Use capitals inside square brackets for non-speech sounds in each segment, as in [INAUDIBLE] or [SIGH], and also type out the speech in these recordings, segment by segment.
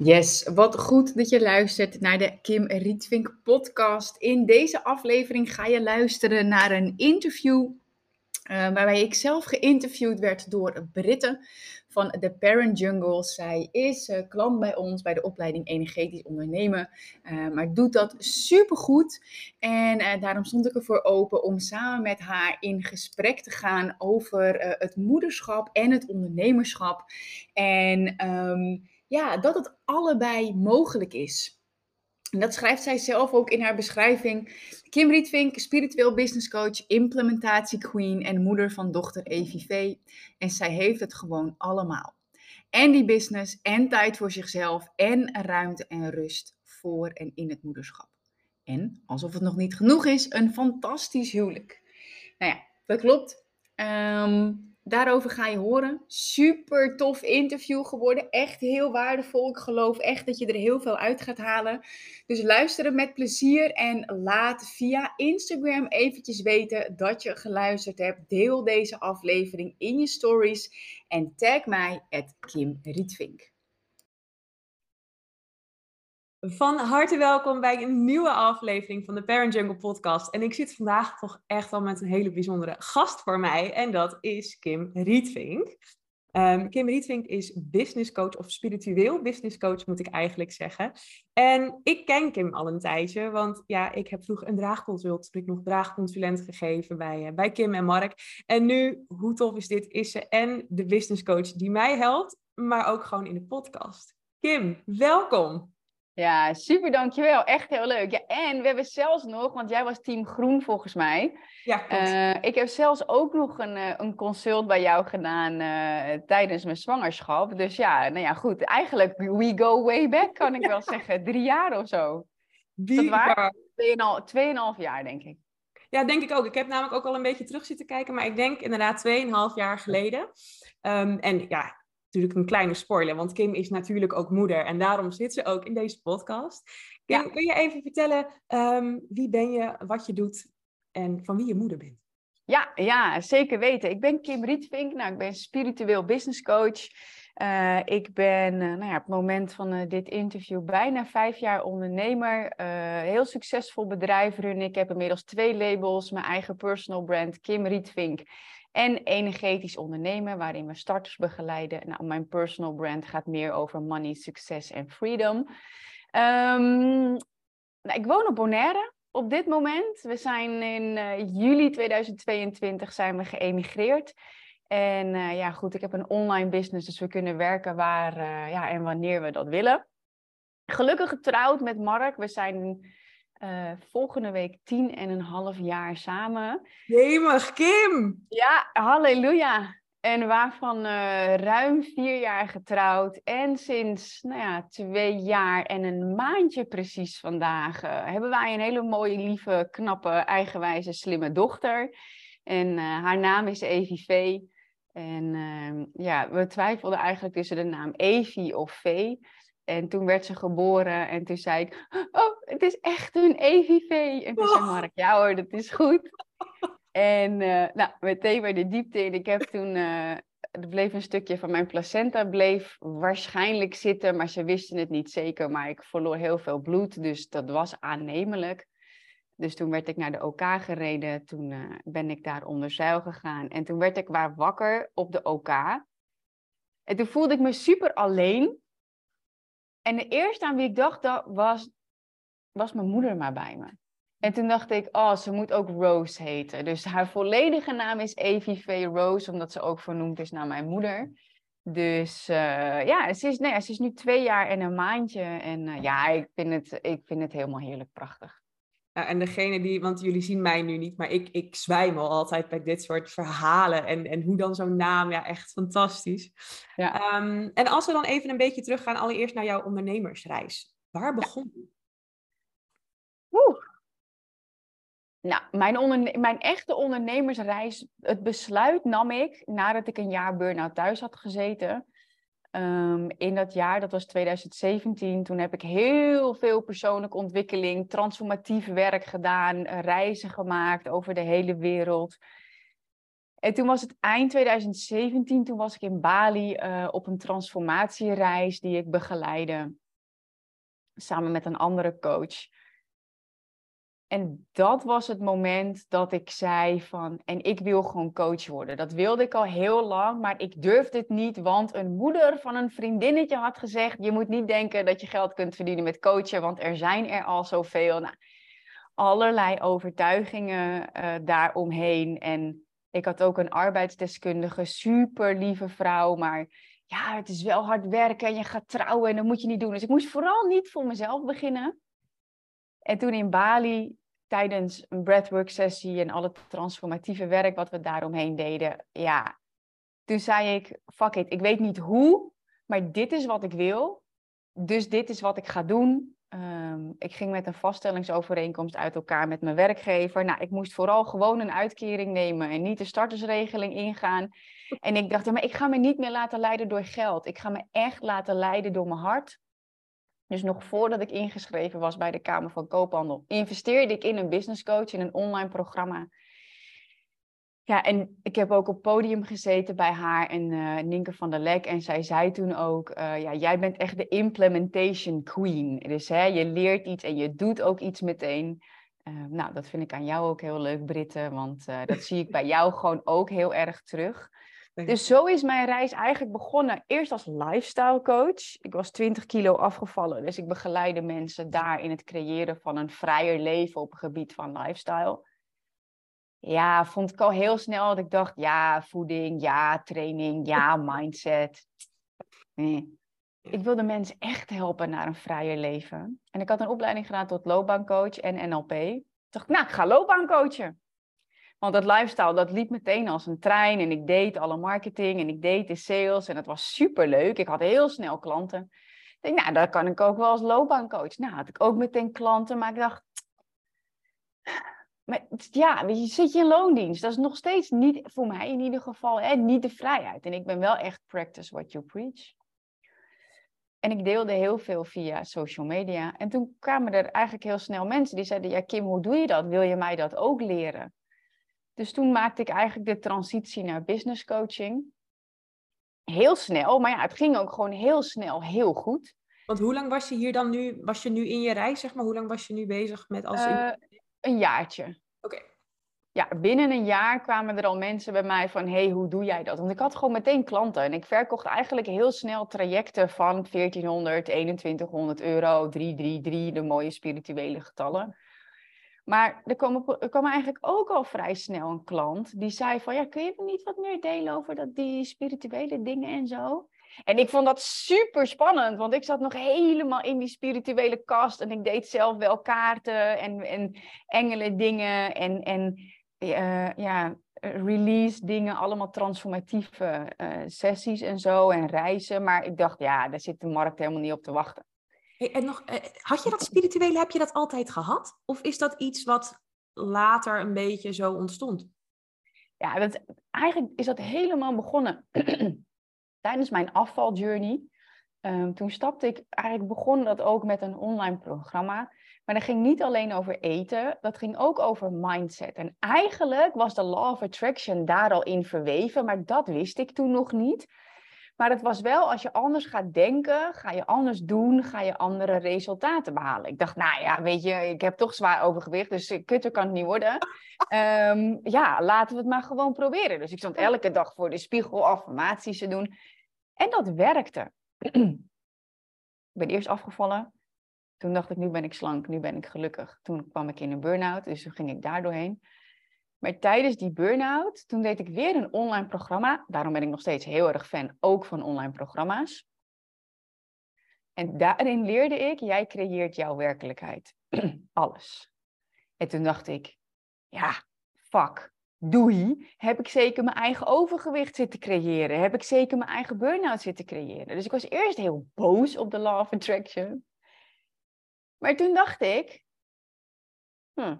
Yes, wat goed dat je luistert naar de Kim Rietvink podcast. In deze aflevering ga je luisteren naar een interview uh, waarbij ik zelf geïnterviewd werd door Britten van The Parent Jungle. Zij is uh, klant bij ons bij de opleiding Energetisch Ondernemen, uh, maar doet dat supergoed. En daarom stond ik ervoor open om samen met haar in gesprek te gaan over het moederschap en het ondernemerschap. En... Um, ja, dat het allebei mogelijk is. En dat schrijft zij zelf ook in haar beschrijving. Kim Rietvink, spiritueel business coach, implementatie queen en moeder van dochter EVV. En zij heeft het gewoon allemaal. En die business en tijd voor zichzelf en ruimte en rust voor en in het moederschap. En, alsof het nog niet genoeg is, een fantastisch huwelijk. Nou ja, dat klopt. Um, Daarover ga je horen. Super tof interview geworden. Echt heel waardevol. Ik geloof echt dat je er heel veel uit gaat halen. Dus luister het met plezier en laat via Instagram eventjes weten dat je geluisterd hebt. Deel deze aflevering in je stories en tag mij at Kim Rietvink. Van harte welkom bij een nieuwe aflevering van de Parent Jungle podcast. En ik zit vandaag toch echt wel met een hele bijzondere gast voor mij. En dat is Kim Rietvink. Um, Kim Rietvink is business coach, of spiritueel business coach moet ik eigenlijk zeggen. En ik ken Kim al een tijdje, want ja, ik heb vroeger een draagconsult, heb ik nog draagconsulent gegeven bij, uh, bij Kim en Mark. En nu, hoe tof is dit, is ze en de business coach die mij helpt, maar ook gewoon in de podcast. Kim, welkom. Ja, super, dankjewel. Echt heel leuk. Ja, en we hebben zelfs nog, want jij was team groen volgens mij. Ja, uh, ik heb zelfs ook nog een, uh, een consult bij jou gedaan uh, tijdens mijn zwangerschap. Dus ja, nou ja, goed. Eigenlijk, we go way back, kan ik [LAUGHS] ja. wel zeggen. Drie jaar of zo. Dat waar? Tweeënhalf, tweeënhalf jaar, denk ik. Ja, denk ik ook. Ik heb namelijk ook al een beetje terug zitten kijken, maar ik denk inderdaad 2,5 jaar geleden. Um, en ja, natuurlijk een kleine spoiler, want Kim is natuurlijk ook moeder en daarom zit ze ook in deze podcast. Kim, ja. kun je even vertellen um, wie ben je, wat je doet en van wie je moeder bent? Ja, ja, zeker weten. Ik ben Kim Rietvink, nou, ik ben spiritueel business coach. Uh, ik ben uh, nou ja, op het moment van uh, dit interview bijna vijf jaar ondernemer. heel succesvol bedrijf runnen. Ik heb inmiddels twee labels, mijn eigen personal brand Kim Rietvink en energetisch ondernemen, waarin we starters begeleiden. Nou, mijn personal brand gaat meer over money, succes en freedom. Um, nou, ik woon op Bonaire op dit moment. We zijn in uh, juli 2022 zijn we geëmigreerd. En uh, ja, goed, ik heb een online business, dus we kunnen werken waar uh, ja, en wanneer we dat willen. Gelukkig getrouwd met Mark. We zijn uh, volgende week tien en een half jaar samen. Jemig, Kim! Ja, halleluja. En waarvan uh, ruim vier jaar getrouwd. En sinds nou ja, twee jaar en een maandje precies vandaag uh, hebben wij een hele mooie, lieve, knappe, eigenwijze, slimme dochter. En haar naam is EVV. En ehm, ja, we twijfelden eigenlijk tussen de naam Evi of V. En toen werd ze geboren en toen zei ik, oh, het is echt een EVV. En toen zei Mark, ja hoor, dat is goed. En uh, nou, meteen bij de diepte in. Ik heb toen, uh, er bleef een stukje van mijn placenta, bleef waarschijnlijk zitten, maar ze wisten het niet zeker. Maar ik verloor heel veel bloed, dus dat was aannemelijk. Dus toen werd ik naar de OK gereden, toen uh, ben ik daar onder zeil gegaan. En toen werd ik waar wakker op de OK. En toen voelde ik me super alleen. En de eerste aan wie ik dacht, dat was, was mijn moeder maar bij me. En toen dacht ik, oh, ze moet ook Rose heten. Dus haar volledige naam is Evie V. Rose, omdat ze ook vernoemd is naar mijn moeder. Dus uh, ja, ze is, nee, ze is nu twee jaar en een maandje. En uh, ja, ik vind, het, ik vind het helemaal heerlijk prachtig. Ja, en degene die, want jullie zien mij nu niet, maar ik, ik zwijmel altijd bij dit soort verhalen. En, en hoe dan zo'n naam, ja, echt fantastisch. Ja. Um, en als we dan even een beetje teruggaan, allereerst naar jouw ondernemersreis. Waar begon je? Oeh. Nou, mijn, onderne mijn echte ondernemersreis, het besluit nam ik nadat ik een jaar burn-out thuis had gezeten. Um, in dat jaar, dat was 2017, toen heb ik heel veel persoonlijke ontwikkeling, transformatief werk gedaan, reizen gemaakt over de hele wereld. En toen was het eind 2017, toen was ik in Bali uh, op een transformatiereis die ik begeleide. samen met een andere coach. En dat was het moment dat ik zei van, en ik wil gewoon coach worden. Dat wilde ik al heel lang, maar ik durfde het niet, want een moeder van een vriendinnetje had gezegd, je moet niet denken dat je geld kunt verdienen met coachen, want er zijn er al zoveel. Nou, allerlei overtuigingen uh, daaromheen. En ik had ook een arbeidsdeskundige, super lieve vrouw, maar ja, het is wel hard werken en je gaat trouwen en dat moet je niet doen. Dus ik moest vooral niet voor mezelf beginnen. En toen in Bali, tijdens een breathwork sessie en al het transformatieve werk wat we daaromheen deden, ja, toen zei ik, fuck it, ik weet niet hoe, maar dit is wat ik wil. Dus dit is wat ik ga doen. Um, ik ging met een vaststellingsovereenkomst uit elkaar met mijn werkgever. Nou, ik moest vooral gewoon een uitkering nemen en niet de startersregeling ingaan. [LAUGHS] En ik dacht, maar ik ga me niet meer laten leiden door geld. Ik ga me echt laten leiden door mijn hart. Dus nog voordat ik ingeschreven was bij de Kamer van Koophandel, investeerde ik in een business coach, in een online programma. Ja, en ik heb ook op podium gezeten bij haar en uh, Ninke van der Lek. En zij zei toen ook, uh, ja, jij bent echt de implementation queen. Dus hè, je leert iets en je doet ook iets meteen. Uh, nou, dat vind ik aan jou ook heel leuk, Britte. Want dat zie ik bij jou gewoon ook heel erg terug. Dus zo is mijn reis eigenlijk begonnen. Eerst als lifestyle coach. Ik was 20 kilo afgevallen. Dus ik begeleide mensen daar in het creëren van een vrijer leven op het gebied van lifestyle. Ja, vond ik al heel snel dat ik dacht, ja, voeding, ja, training, ja, [LAUGHS] mindset. Nee. Ik wilde mensen echt helpen naar een vrijer leven. En ik had een opleiding gedaan tot loopbaancoach en NLP. Ik dacht, nou, ik ga loopbaancoachen. Want dat lifestyle, dat liep meteen als een trein. En ik deed alle marketing en ik deed de sales. En het was superleuk. Ik had heel snel klanten. Ik denk, nou, dat kan ik ook wel als loopbaancoach. Nou, had ik ook meteen klanten. Maar ik dacht, maar ja, je, zit je in loondienst. Dat is nog steeds niet, voor mij in ieder geval, hè, niet de vrijheid. En ik ben wel echt practice what you preach. En ik deelde heel veel via social media. En toen kwamen er eigenlijk heel snel mensen die zeiden: Ja, Kim, hoe doe je dat? Wil je mij dat ook leren? Dus toen maakte ik eigenlijk de transitie naar business coaching. Heel snel, maar ja, het ging ook gewoon heel snel, heel goed. Want hoe lang was je hier dan nu? Was je nu in je reis, zeg maar? Hoe lang was je nu bezig met als. Uh, een jaartje. Oké. Ja, binnen een jaar kwamen er al mensen bij mij van, hey, hoe doe jij dat? Want ik had gewoon meteen klanten en ik verkocht eigenlijk heel snel trajecten van 1400, 2100 euro, 333, de mooie spirituele getallen. Maar er kwam, er kwam eigenlijk ook al vrij snel een klant die zei van, ja, kun je niet wat meer delen over dat, die spirituele dingen en zo? En ik vond dat super spannend, want ik zat nog helemaal in die spirituele kast en ik deed zelf wel kaarten en, en engelen dingen en, en uh, ja, release dingen, allemaal transformatieve uh, sessies en zo en reizen. Maar ik dacht, ja, daar zit de markt helemaal niet op te wachten. Hey, en nog, eh, had je dat spirituele, heb je dat altijd gehad? Of is dat iets wat later een beetje zo ontstond? Ja, dat, eigenlijk is dat helemaal begonnen [CLEARS THROAT] tijdens mijn afvaljourney. Um, toen stapte ik, eigenlijk begon dat ook met een online programma. Maar dat ging niet alleen over eten, dat ging ook over mindset. En eigenlijk was de Law of Attraction daar al in verweven, maar dat wist ik toen nog niet. Maar het was wel, als je anders gaat denken, ga je anders doen, ga je andere resultaten behalen. Ik dacht, nou ja, weet je, ik heb toch zwaar overgewicht, dus kutter kan het niet worden. Um, [LAUGHS] ja, laten we het maar gewoon proberen. Dus ik stond elke dag voor de spiegel affirmaties te doen. En dat werkte. [CLEARS THROAT] ik ben eerst afgevallen. Toen dacht ik, nu ben ik slank, nu ben ik gelukkig. Toen kwam ik in een burn-out, dus toen ging ik daar doorheen. Maar tijdens die burn-out, toen deed ik weer een online programma. Daarom ben ik nog steeds heel erg fan, ook van online programma's. En daarin leerde ik, jij creëert jouw werkelijkheid. [CLEARS THROAT] Alles. En toen dacht ik, ja, fuck, doei. Heb ik zeker mijn eigen overgewicht zitten creëren? Heb ik zeker mijn eigen burn-out zitten creëren? Dus ik was eerst heel boos op de Law of Attraction. Maar toen dacht ik, hm,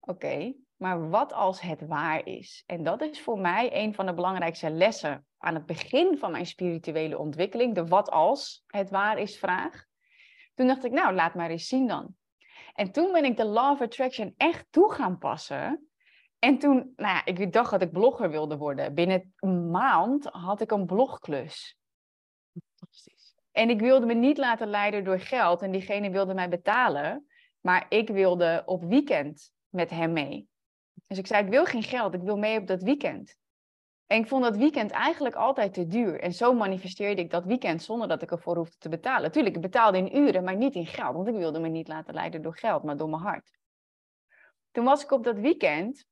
oké, maar wat als het waar is? En dat is voor mij een van de belangrijkste lessen aan het begin van mijn spirituele ontwikkeling, de wat als het waar is vraag. Toen dacht ik, nou, laat maar eens zien dan. En toen ben ik de Law of Attraction echt toe gaan passen. En toen, nou ja, ik dacht dat ik blogger wilde worden. Binnen een maand had ik een blogklus. Fantastisch. En ik wilde me niet laten leiden door geld. En diegene wilde mij betalen. Maar ik wilde op weekend met hem mee. Dus ik zei, ik wil geen geld. Ik wil mee op dat weekend. En ik vond dat weekend eigenlijk altijd te duur. En zo manifesteerde ik dat weekend zonder dat ik ervoor hoefde te betalen. Tuurlijk, ik betaalde in uren, maar niet in geld. Want ik wilde me niet laten leiden door geld, maar door mijn hart. Toen was ik op dat weekend.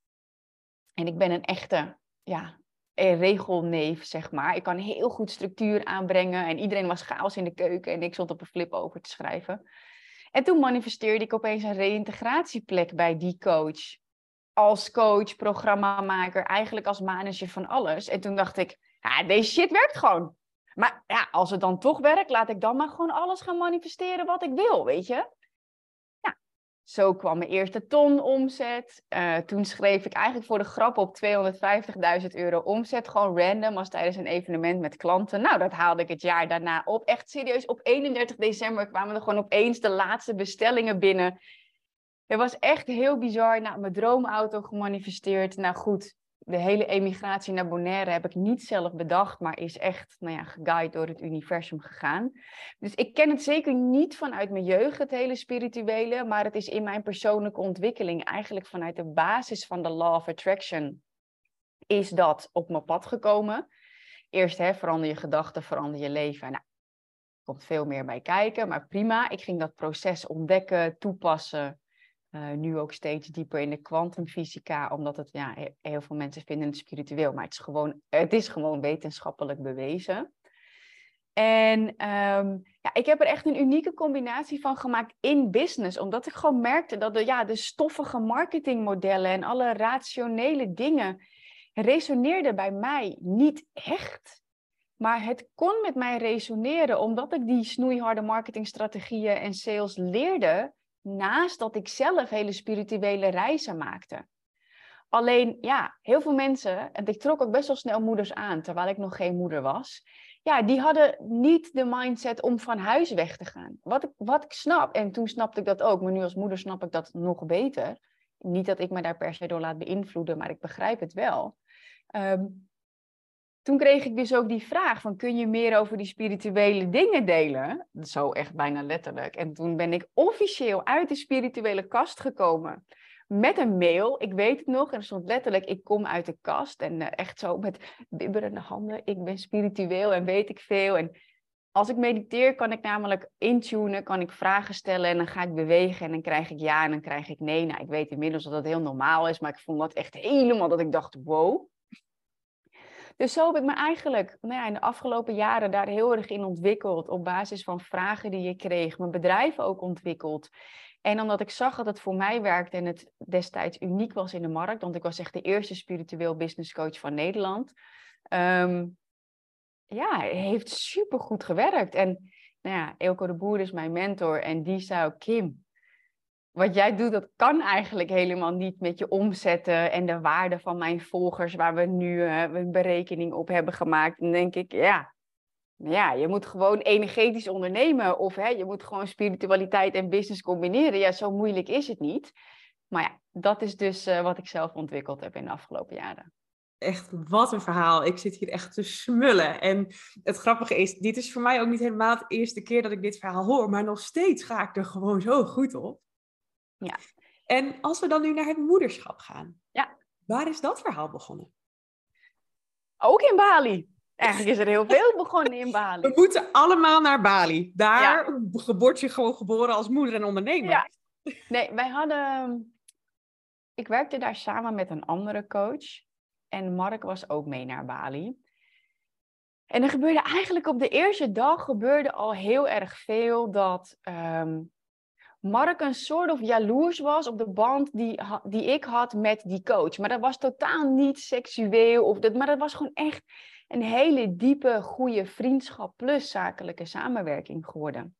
En ik ben een echte ja, regelneef, zeg maar. Ik kan heel goed structuur aanbrengen. En iedereen was chaos in de keuken. En ik stond op een flip over te schrijven. En toen manifesteerde ik opeens een reïntegratieplek bij die coach als coach, programmamaker, eigenlijk als manager van alles. En toen dacht ik, ja, deze shit werkt gewoon. Maar ja, als het dan toch werkt, laat ik dan maar gewoon alles gaan manifesteren wat ik wil, weet je? Ja, zo kwam mijn eerste ton omzet. Uh, toen schreef ik eigenlijk voor de grap op 250.000 euro omzet, gewoon random, als tijdens een evenement met klanten. Nou, dat haalde ik het jaar daarna op. Echt serieus, op 31 december kwamen er gewoon opeens de laatste bestellingen binnen. Het was echt heel bizar. Nou, mijn droomauto gemanifesteerd. Nou goed, de hele emigratie naar Bonaire heb ik niet zelf bedacht, maar is echt nou ja, geguid door het universum gegaan. Dus ik ken het zeker niet vanuit mijn jeugd, het hele spirituele, maar het is in mijn persoonlijke ontwikkeling eigenlijk vanuit de basis van de Law of Attraction is dat op mijn pad gekomen. Eerst hè, verander je gedachten, verander je leven. Nou, er komt veel meer bij kijken, maar prima. Ik ging dat proces ontdekken, toepassen. Uh, nu ook steeds dieper in de kwantumfysica, omdat het, ja, heel veel mensen vinden het spiritueel, maar het is gewoon, het is gewoon wetenschappelijk bewezen. En um, ja, ik heb er echt een unieke combinatie van gemaakt in business, omdat ik gewoon merkte dat de, ja, de stoffige marketingmodellen en alle rationele dingen resoneerden bij mij niet echt. Maar het kon met mij resoneren, omdat ik die snoeiharde marketingstrategieën en sales leerde naast dat ik zelf hele spirituele reizen maakte. Alleen, ja, heel veel mensen, en ik trok ook best wel snel moeders aan, terwijl ik nog geen moeder was. Ja, die hadden niet de mindset om van huis weg te gaan. Wat ik, wat ik snap, en toen snapte ik dat ook, maar nu als moeder snap ik dat nog beter. Niet dat ik me daar per se door laat beïnvloeden, maar ik begrijp het wel. Um, toen kreeg ik dus ook die vraag van kun je meer over die spirituele dingen delen? Zo echt bijna letterlijk. En toen ben ik officieel uit de spirituele kast gekomen met een mail. Ik weet het nog en er stond letterlijk ik kom uit de kast en uh, echt zo met bibberende handen. Ik ben spiritueel en weet ik veel en als ik mediteer kan ik namelijk intunen, kan ik vragen stellen en dan ga ik bewegen en dan krijg ik ja en dan krijg ik nee. Nou, ik weet inmiddels dat dat heel normaal is, maar ik vond dat echt helemaal dat ik dacht, wow, dus zo heb ik me eigenlijk nou ja, in de afgelopen jaren daar heel erg in ontwikkeld. Op basis van vragen die ik kreeg. Mijn bedrijf ook ontwikkeld. En omdat ik zag dat het voor mij werkte en het destijds uniek was in de markt. Want ik was echt de eerste spiritueel business coach van Nederland. Um, ja, heeft super goed gewerkt. En nou ja, Elko de Boer is mijn mentor. En die zei Kim, wat jij doet, dat kan eigenlijk helemaal niet met je omzetten en de waarde van mijn volgers, waar we nu uh, een berekening op hebben gemaakt. Dan denk ik, ja, ja, je moet gewoon energetisch ondernemen of hè, je moet gewoon spiritualiteit en business combineren. Ja, zo moeilijk is het niet. Maar ja, dat is dus uh, wat ik zelf ontwikkeld heb in de afgelopen jaren. Echt, wat een verhaal. Ik zit hier echt te smullen. En het grappige is, dit is voor mij ook niet helemaal de eerste keer dat ik dit verhaal hoor, maar nog steeds ga ik er gewoon zo goed op. Ja. En als we dan nu naar het moederschap gaan. Ja. Waar is dat verhaal begonnen? Ook in Bali. Eigenlijk is er heel veel begonnen in Bali. [LAUGHS] We moeten allemaal naar Bali. Daar ja. word je gewoon geboren als moeder en ondernemer. Ja. Nee, wij hadden... Ik werkte daar samen met een andere coach. En Mark was ook mee naar Bali. En er gebeurde eigenlijk op de eerste dag gebeurde al heel erg veel dat ehm, Mark een soort of jaloers was op de band die, die ik had met die coach. Maar dat was totaal niet seksueel, of dat, maar dat was gewoon echt een hele diepe, goede vriendschap plus zakelijke samenwerking geworden.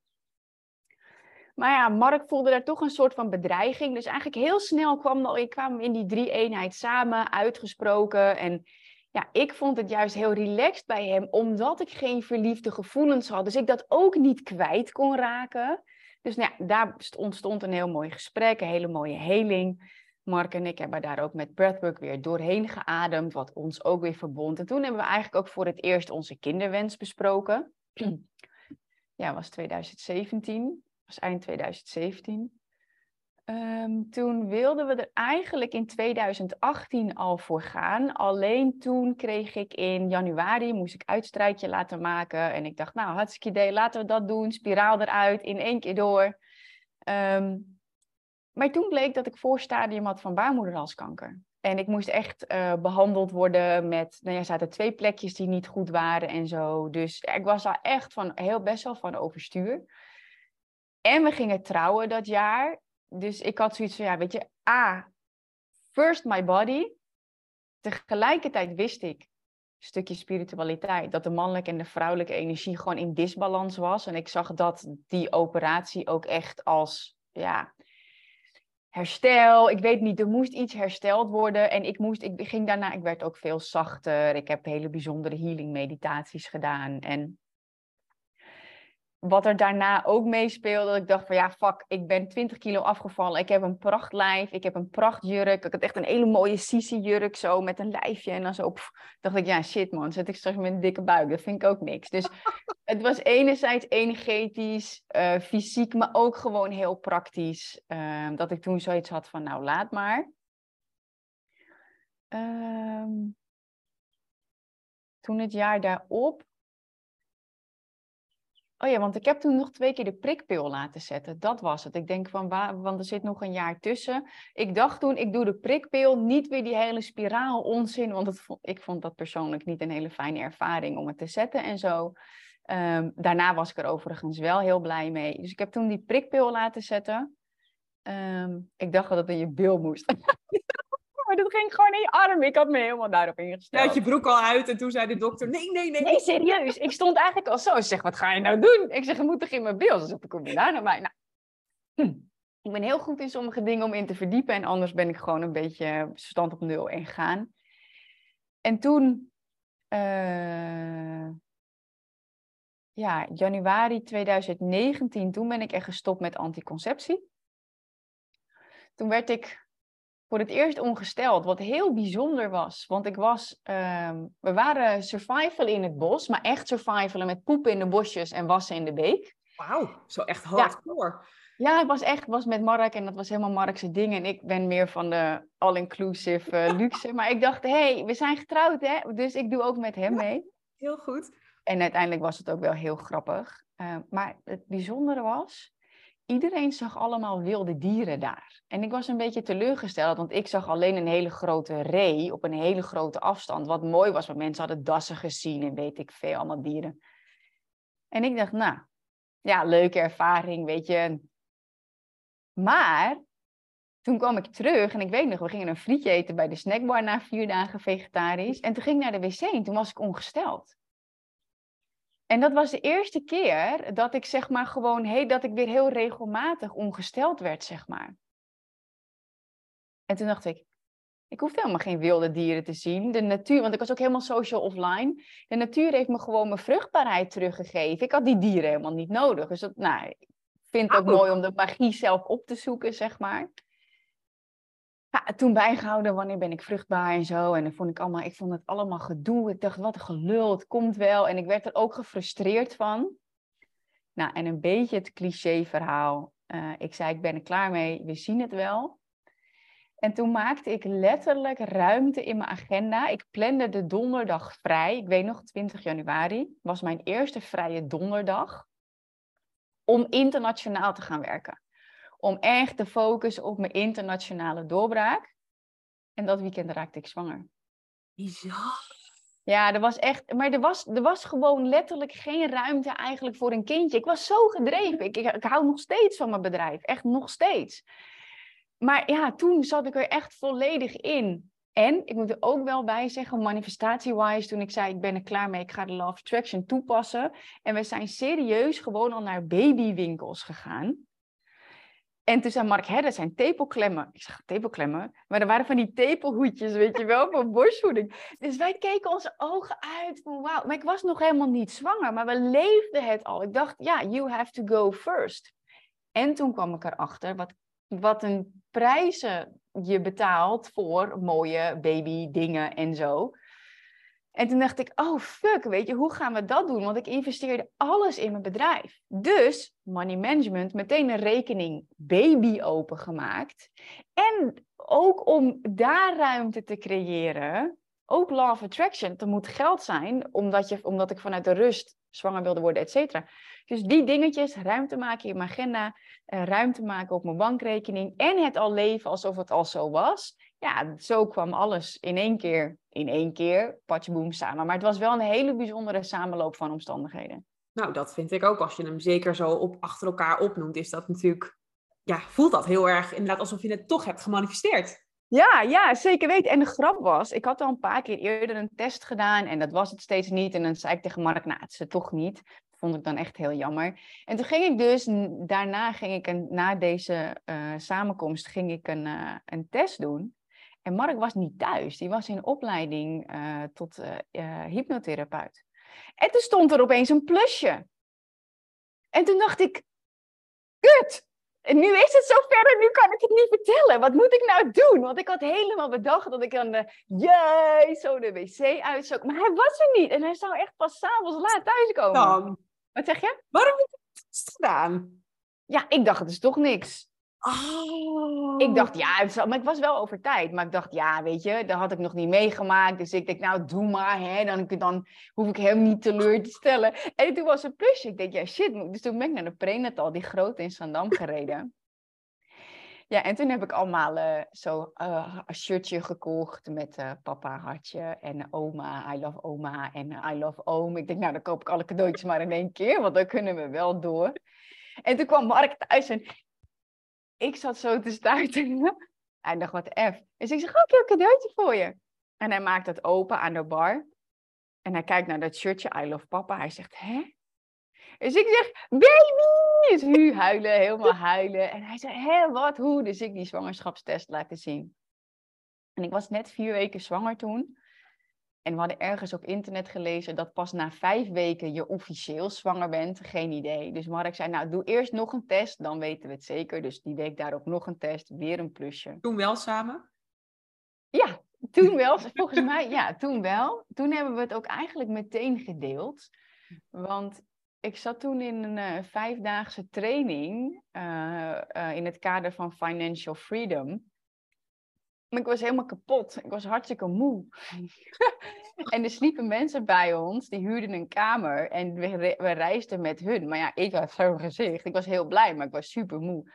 Maar ja, Mark voelde daar toch een soort van bedreiging. Dus eigenlijk heel snel kwam ik kwam in die drie eenheid samen, uitgesproken. En ja, ik vond het juist heel relaxed bij hem, omdat ik geen verliefde gevoelens had. Dus ik dat ook niet kwijt kon raken. Dus nou daar ontstond een heel mooi gesprek, een hele mooie heling. Mark en ik hebben daar ook met breathwork weer doorheen geademd, wat ons ook weer verbond. En toen hebben we eigenlijk ook voor het eerst onze kinderwens besproken. [CLEARS THROAT] ja, was 2017, was eind 2017. Ehm, toen wilden we er eigenlijk in 2018 al voor gaan. Alleen toen kreeg ik in januari, moest ik uitstrijkje laten maken. En ik dacht, nou, hartstikke idee, laten we dat doen. Spiraal eruit, in één keer door. Ehm, maar toen bleek dat ik voorstadium had van baarmoederhalskanker. En ik moest echt uh, behandeld worden met, nou ja, er zaten twee plekjes die niet goed waren en zo. Dus ik was daar echt van, heel best wel van overstuur. En we gingen trouwen dat jaar dus ik had zoiets van, ja, weet je, A, first my body. Tegelijkertijd wist ik, een stukje spiritualiteit, dat de mannelijke en de vrouwelijke energie gewoon in disbalans was. En ik zag dat die operatie ook echt als, ja, herstel. Ik weet niet, er moest iets hersteld worden. En ik, moest, ik ging daarna, ik werd ook veel zachter. Ik heb hele bijzondere healing meditaties gedaan. En wat er daarna ook meespeelde, dat ik dacht van ja, fuck, ik ben 20 kilo afgevallen. Ik heb een prachtlijf, ik heb een prachtjurk. Ik had echt een hele mooie Sisi-jurk zo met een lijfje. En dan zo, dacht ik, ja, shit man, zet ik straks met een dikke buik. Dat vind ik ook niks. Dus [LAUGHS] het was enerzijds energetisch, uh, fysiek, maar ook gewoon heel praktisch. Uh, dat ik toen zoiets had van, nou, laat maar. Uh, toen het jaar daarop Oh ja, want ik heb toen nog twee keer de prikpil laten zetten. Dat was het. Ik denk van, waar, want er zit nog een jaar tussen. Ik dacht toen, ik doe de prikpil, niet weer die hele spiraal onzin. Want ik vond dat persoonlijk niet een hele fijne ervaring om het te zetten en zo. Um, daarna was ik er overigens wel heel blij mee. Dus ik heb toen die prikpil laten zetten. Um, ik dacht dat het in je bil moest. [LAUGHS] maar dat ging gewoon in je arm. Ik had me helemaal daarop ingesteld. Je had je broek al uit en toen zei de dokter, nee, nee, nee. Nee, serieus. Ik stond eigenlijk al zo. Ze zegt, wat ga je nou doen? Ik zeg, je moet toch in mijn beeld? Ze zegt, kom je daar naar mij? Nou, hm. Ik ben heel goed in sommige dingen om in te verdiepen. En anders ben ik gewoon een beetje stand op nul en gaan. En toen... Uh, ja, januari 2019, toen ben ik echt gestopt met anticonceptie. Toen werd ik voor het eerst ongesteld, wat heel bijzonder was. Want ik was, uh, we waren survival in het bos, maar echt survivalen met poepen in de bosjes en wassen in de beek. Wauw, zo echt hardcore. Ja. ja, ik was echt, was met Mark en dat was helemaal Mark's ding. En ik ben meer van de all-inclusive uh, luxe. [LAUGHS] maar ik dacht, hé, hey, we zijn getrouwd hè, dus ik doe ook met hem mee. Heel goed. En uiteindelijk was het ook wel heel grappig. Uh, maar het bijzondere was, iedereen zag allemaal wilde dieren daar. En ik was een beetje teleurgesteld, want ik zag alleen een hele grote ree op een hele grote afstand. Wat mooi was, want mensen hadden dassen gezien en weet ik veel, allemaal dieren. En ik dacht, nou, ja, leuke ervaring, weet je. Maar toen kwam ik terug en ik weet nog, we gingen een frietje eten bij de snackbar na vier dagen vegetarisch. En toen ging ik naar de wc en toen was ik ongesteld. En dat was de eerste keer dat ik zeg maar gewoon, hey, dat ik weer heel regelmatig ongesteld werd, zeg maar. En toen dacht ik, ik hoef helemaal geen wilde dieren te zien. De natuur, want ik was ook helemaal social offline. De natuur heeft me gewoon mijn vruchtbaarheid teruggegeven. Ik had die dieren helemaal niet nodig. Dus dat, nou, ik vind het ook mooi om de magie zelf op te zoeken, zeg maar ja, toen bijgehouden wanneer ben ik vruchtbaar en zo. En dan vond ik allemaal, ik vond het allemaal gedoe. Ik dacht, wat gelul, het komt wel. En ik werd er ook gefrustreerd van. Nou, en een beetje het cliché verhaal. Uh, ik zei, ik ben er klaar mee, we zien het wel. En toen maakte ik letterlijk ruimte in mijn agenda. Ik plande de donderdag vrij. Ik weet nog, 20 januari was mijn eerste vrije donderdag. Om internationaal te gaan werken om echt te focussen op mijn internationale doorbraak. En dat weekend raakte ik zwanger. Bizar. Ja, er was echt, maar er was, er was gewoon letterlijk geen ruimte eigenlijk voor een kindje. Ik was zo gedreven. Ik, ik, ik hou nog steeds van mijn bedrijf, echt nog steeds. Maar ja, toen zat ik er echt volledig in. En ik moet er ook wel bij zeggen, manifestatie-wise, toen ik zei ik ben er klaar mee, ik ga de of Attraction toepassen. En we zijn serieus gewoon al naar babywinkels gegaan. En toen zei Mark, hè, dat zijn tepelklemmen. Ik zeg, tepelklemmen? Maar er waren van die tepelhoedjes, weet je wel, voor borstvoeding. Dus wij keken onze ogen uit van wauw. Maar ik was nog helemaal niet zwanger, maar we leefden het al. Ik dacht, ja, you have to go first. En toen kwam ik erachter wat, wat een prijzen je betaalt voor mooie baby dingen en zo. En toen dacht ik, oh fuck, weet je, hoe gaan we dat doen? Want ik investeerde alles in mijn bedrijf. Dus money management, meteen een rekening baby opengemaakt. En ook om daar ruimte te creëren, ook law of attraction, er moet geld zijn, omdat, je, omdat ik vanuit de rust zwanger wilde worden, et cetera. Dus die dingetjes, ruimte maken in mijn agenda, uh, ruimte maken op mijn bankrekening en het al leven alsof het al zo was. Ja, zo kwam alles in één keer, in één keer, patjeboom samen. Maar het was wel een hele bijzondere samenloop van omstandigheden. Nou, dat vind ik ook. Als je hem zeker zo op, achter elkaar opnoemt, is dat natuurlijk, ja, voelt dat heel erg inderdaad alsof je het toch hebt gemanifesteerd. Ja, ja, zeker weten. En de grap was, ik had al een paar keer eerder een test gedaan en dat was het steeds niet. En dan zei ik tegen Mark, nou, het is het toch niet. Dat vond ik dan echt heel jammer. En toen ging ik dus, daarna ging ik, een, na deze uh, samenkomst, ging ik een, uh, een test doen. En Mark was niet thuis. Die was in opleiding uh, tot hypnotherapeut. En toen stond er opeens een plusje. En toen dacht ik, kut, en nu is het zover en nu kan ik het niet vertellen. Wat moet ik nou doen? Want ik had helemaal bedacht dat ik dan de, jee, zo de wc uitzoek. Maar hij was er niet. En hij zou echt pas s'avonds laat thuiskomen. Dan. Wat zeg je? Waarom heb je het gedaan? Ja, ik dacht, het is toch niks. Oh. Ik dacht, ja, maar ik was wel over tijd. Maar ik dacht, ja, weet je, dat had ik nog niet meegemaakt. Dus ik denk, nou, doe maar, hè. Dan, dan hoef ik hem niet teleur te stellen. En toen was het plusje. Ik denk, ja, shit. Dus toen ben ik naar de prenatal, die grote in Zandam, gereden. Ja, en toen heb ik allemaal uh, zo uh, een shirtje gekocht met uh, papa hartje en oma, I love oma en I love oom. Ik denk, nou, dan koop ik alle cadeautjes maar in één keer, want dan kunnen we wel door. En toen kwam Mark thuis en ik zat zo te stuiten. [LAUGHS] Hij dacht, wat F. Dus ik zeg, oh, ik heb een cadeautje voor je. En hij maakt het open aan de bar. En hij kijkt naar dat shirtje, I love papa. Hij zegt, hè? Dus ik zeg, baby! Dus nu huilen, helemaal [LAUGHS] huilen. En hij zegt, hè, wat, hoe? Dus ik die zwangerschapstest laten zien. En ik was net vier weken zwanger toen. En we hadden ergens op internet gelezen dat pas na vijf weken je officieel zwanger bent. Geen idee. Dus Mark zei, nou doe eerst nog een test, dan weten we het zeker. Dus die week daarop nog een test, weer een plusje. Toen wel samen? Ja, toen wel. [LAUGHS] Volgens mij, ja, toen wel. Toen hebben we het ook eigenlijk meteen gedeeld. Want ik zat toen in een uh, vijfdaagse training uh, uh, in het kader van Financial Freedom. Maar ik was helemaal kapot. Ik was hartstikke moe. [LAUGHS] en er sliepen mensen bij ons, die huurden een kamer en we, we reisden met hun. Maar ja, ik had zo'n gezicht. Ik was heel blij, maar ik was super moe.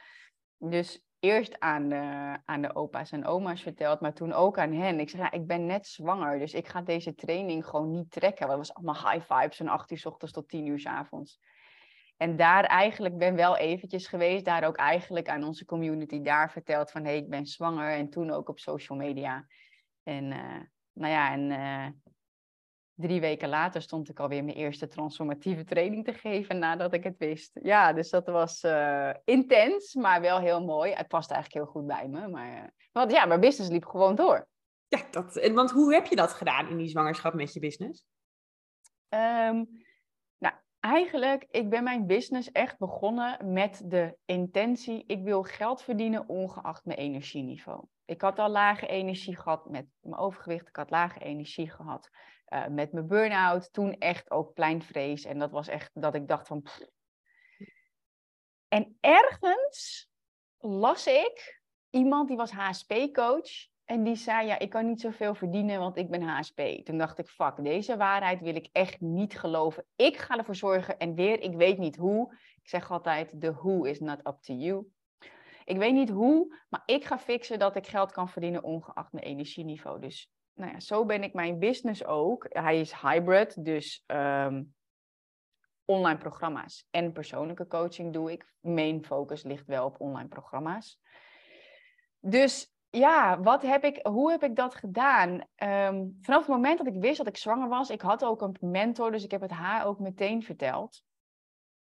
Dus eerst aan de, aan de opa's en oma's verteld, maar toen ook aan hen. Ik zei, ja, ik ben net zwanger, dus ik ga deze training gewoon niet trekken. Het was allemaal high vibes van 8 uur s ochtends tot 10 uur s avonds. En daar eigenlijk ben wel eventjes geweest, daar ook eigenlijk aan onze community daar verteld van hé, hey, ik ben zwanger en toen ook op social media. En uh, nou ja, en uh, drie weken later stond ik alweer mijn eerste transformatieve training te geven nadat ik het wist. Ja, dus dat was uh, intens, maar wel heel mooi. Het past eigenlijk heel goed bij me. Maar, want ja, mijn business liep gewoon door. Ja, dat, want hoe heb je dat gedaan in die zwangerschap met je business? Um, eigenlijk, ik ben mijn business echt begonnen met de intentie, ik wil geld verdienen ongeacht mijn energieniveau. Ik had al lage energie gehad met mijn overgewicht, ik had lage energie gehad uh, met mijn burn-out, toen echt ook pleinvrees. En dat was echt dat ik dacht van... En ergens las ik iemand die was HSP-coach en die zei, ja, ik kan niet zoveel verdienen, want ik ben HSP. Toen dacht ik, fuck, deze waarheid wil ik echt niet geloven. Ik ga ervoor zorgen en weer, ik weet niet hoe. Ik zeg altijd, the who is not up to you. Ik weet niet hoe, maar ik ga fixen dat ik geld kan verdienen ongeacht mijn energieniveau. Dus nou ja, zo ben ik mijn business ook. Hij is hybrid, dus um, online programma's en persoonlijke coaching doe ik. Main focus ligt wel op online programma's. Dus ja, wat heb ik, hoe heb ik dat gedaan? Um, vanaf het moment dat ik wist dat ik zwanger was, ik had ook een mentor, dus ik heb het haar ook meteen verteld.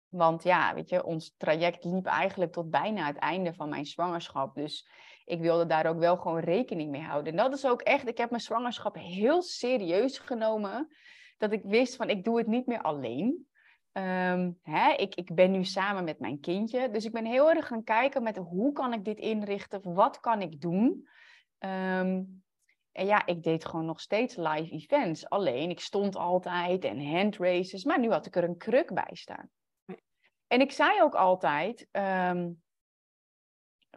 Want ja, weet je, ons traject liep eigenlijk tot bijna het einde van mijn zwangerschap. Dus ik wilde daar ook wel gewoon rekening mee houden. En dat is ook echt, ik heb mijn zwangerschap heel serieus genomen. Dat ik wist van, ik doe het niet meer alleen. Um, hè, ik, ik ben nu samen met mijn kindje. Dus ik ben heel erg gaan kijken met hoe kan ik dit inrichten? Wat kan ik doen? Um, En ja, ik deed gewoon nog steeds live events. Alleen, ik stond altijd en handraces. Maar nu had ik er een kruk bij staan. En ik zei ook altijd... ehm,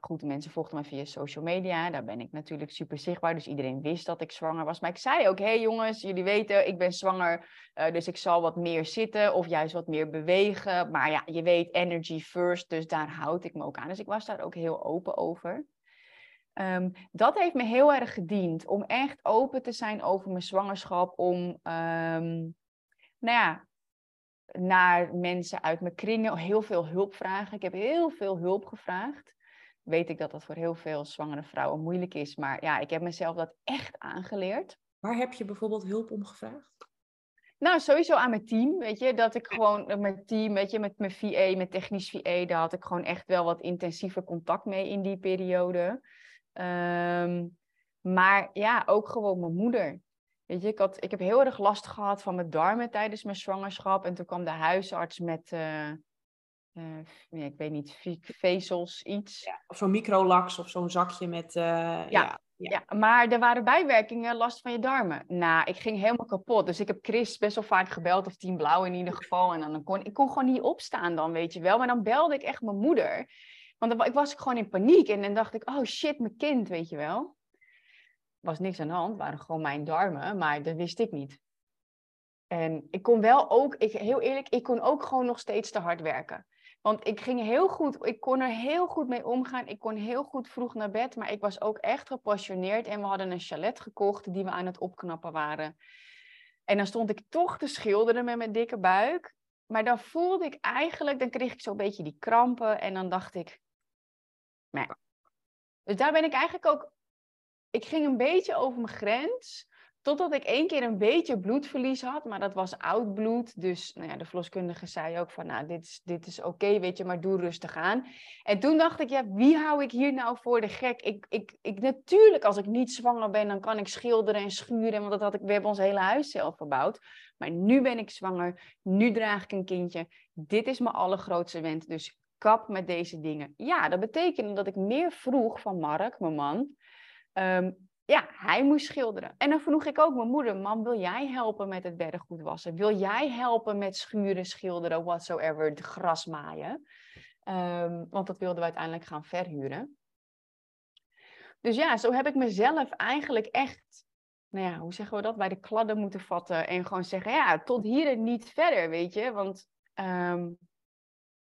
goed, mensen volgden me via social media. Daar ben ik natuurlijk super zichtbaar. Dus iedereen wist dat ik zwanger was. Maar ik zei ook, hé hey jongens, jullie weten, ik ben zwanger. eh, dus ik zal wat meer zitten of juist wat meer bewegen. Maar ja, je weet, energy first. Dus daar houd ik me ook aan. Dus ik was daar ook heel open over. Ehm, dat heeft me heel erg gediend. Om echt open te zijn over mijn zwangerschap. Om, ehm, nou ja, naar mensen uit mijn kringen heel veel hulp vragen. Ik heb heel veel hulp gevraagd weet ik dat dat voor heel veel zwangere vrouwen moeilijk is. Maar ja, ik heb mezelf dat echt aangeleerd. Waar heb je bijvoorbeeld hulp om gevraagd? Nou, sowieso aan mijn team, weet je. Dat ik gewoon met mijn team, weet je, met mijn VA, met technisch VA, daar had ik gewoon echt wel wat intensiever contact mee in die periode. Ehm, maar ja, ook gewoon mijn moeder. Weet je, ik, had, ik heb heel erg last gehad van mijn darmen tijdens mijn zwangerschap. En toen kwam de huisarts met... eh, eh, ja, ik weet niet, ve- vezels, iets. Ja, of zo'n microlax of zo'n zakje met... eh, ja. Ja. Ja, maar er waren bijwerkingen, last van je darmen. Nou, ik ging helemaal kapot. Dus ik heb Chris best wel vaak gebeld, of Team Blauw in ieder geval. En dan kon ik kon gewoon niet opstaan dan, weet je wel. Maar dan belde ik echt mijn moeder. Want dan ik was gewoon in paniek. En dan dacht ik, oh shit, mijn kind, weet je wel. Er was niks aan de hand, waren gewoon mijn darmen. Maar dat wist ik niet. En ik kon wel ook, ik, heel eerlijk, ik kon ook gewoon nog steeds te hard werken. Want ik ging heel goed, ik kon er heel goed mee omgaan. Ik kon heel goed vroeg naar bed, maar ik was ook echt gepassioneerd. En we hadden een chalet gekocht die we aan het opknappen waren. En dan stond ik toch te schilderen met mijn dikke buik. Maar dan voelde ik eigenlijk, dan kreeg ik zo'n beetje die krampen. En dan dacht ik, nee. Dus daar ben ik eigenlijk ook, ik ging een beetje over mijn grens. Totdat ik één keer een beetje bloedverlies had, maar dat was oud bloed. Dus nou ja, de verloskundige zei ook van, nou, dit is, dit is oké, weet je, maar doe rustig aan. En toen dacht ik, ja, wie hou ik hier nou voor de gek? Ik, ik, ik, natuurlijk, als ik niet zwanger ben, dan kan ik schilderen en schuren, want dat had ik, we hebben ons hele huis zelf verbouwd. Maar nu ben ik zwanger, nu draag ik een kindje. Dit is mijn allergrootste wens, dus kap met deze dingen. Ja, dat betekende dat ik meer vroeg van Mark, mijn man. Ehm, ja, hij moest schilderen. En dan vroeg ik ook mijn moeder, mam, wil jij helpen met het beddengoed wassen? Wil jij helpen met schuren, schilderen, whatsoever, de gras maaien? Ehm, want dat wilden we uiteindelijk gaan verhuren. Dus ja, zo heb ik mezelf eigenlijk echt, nou ja, hoe zeggen we dat, bij de kladden moeten vatten. En gewoon zeggen, ja, tot hier en niet verder, weet je. Want ehm,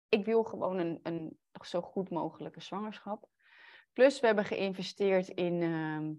ik wil gewoon een, een zo goed mogelijke zwangerschap. Plus we hebben geïnvesteerd in, ehm,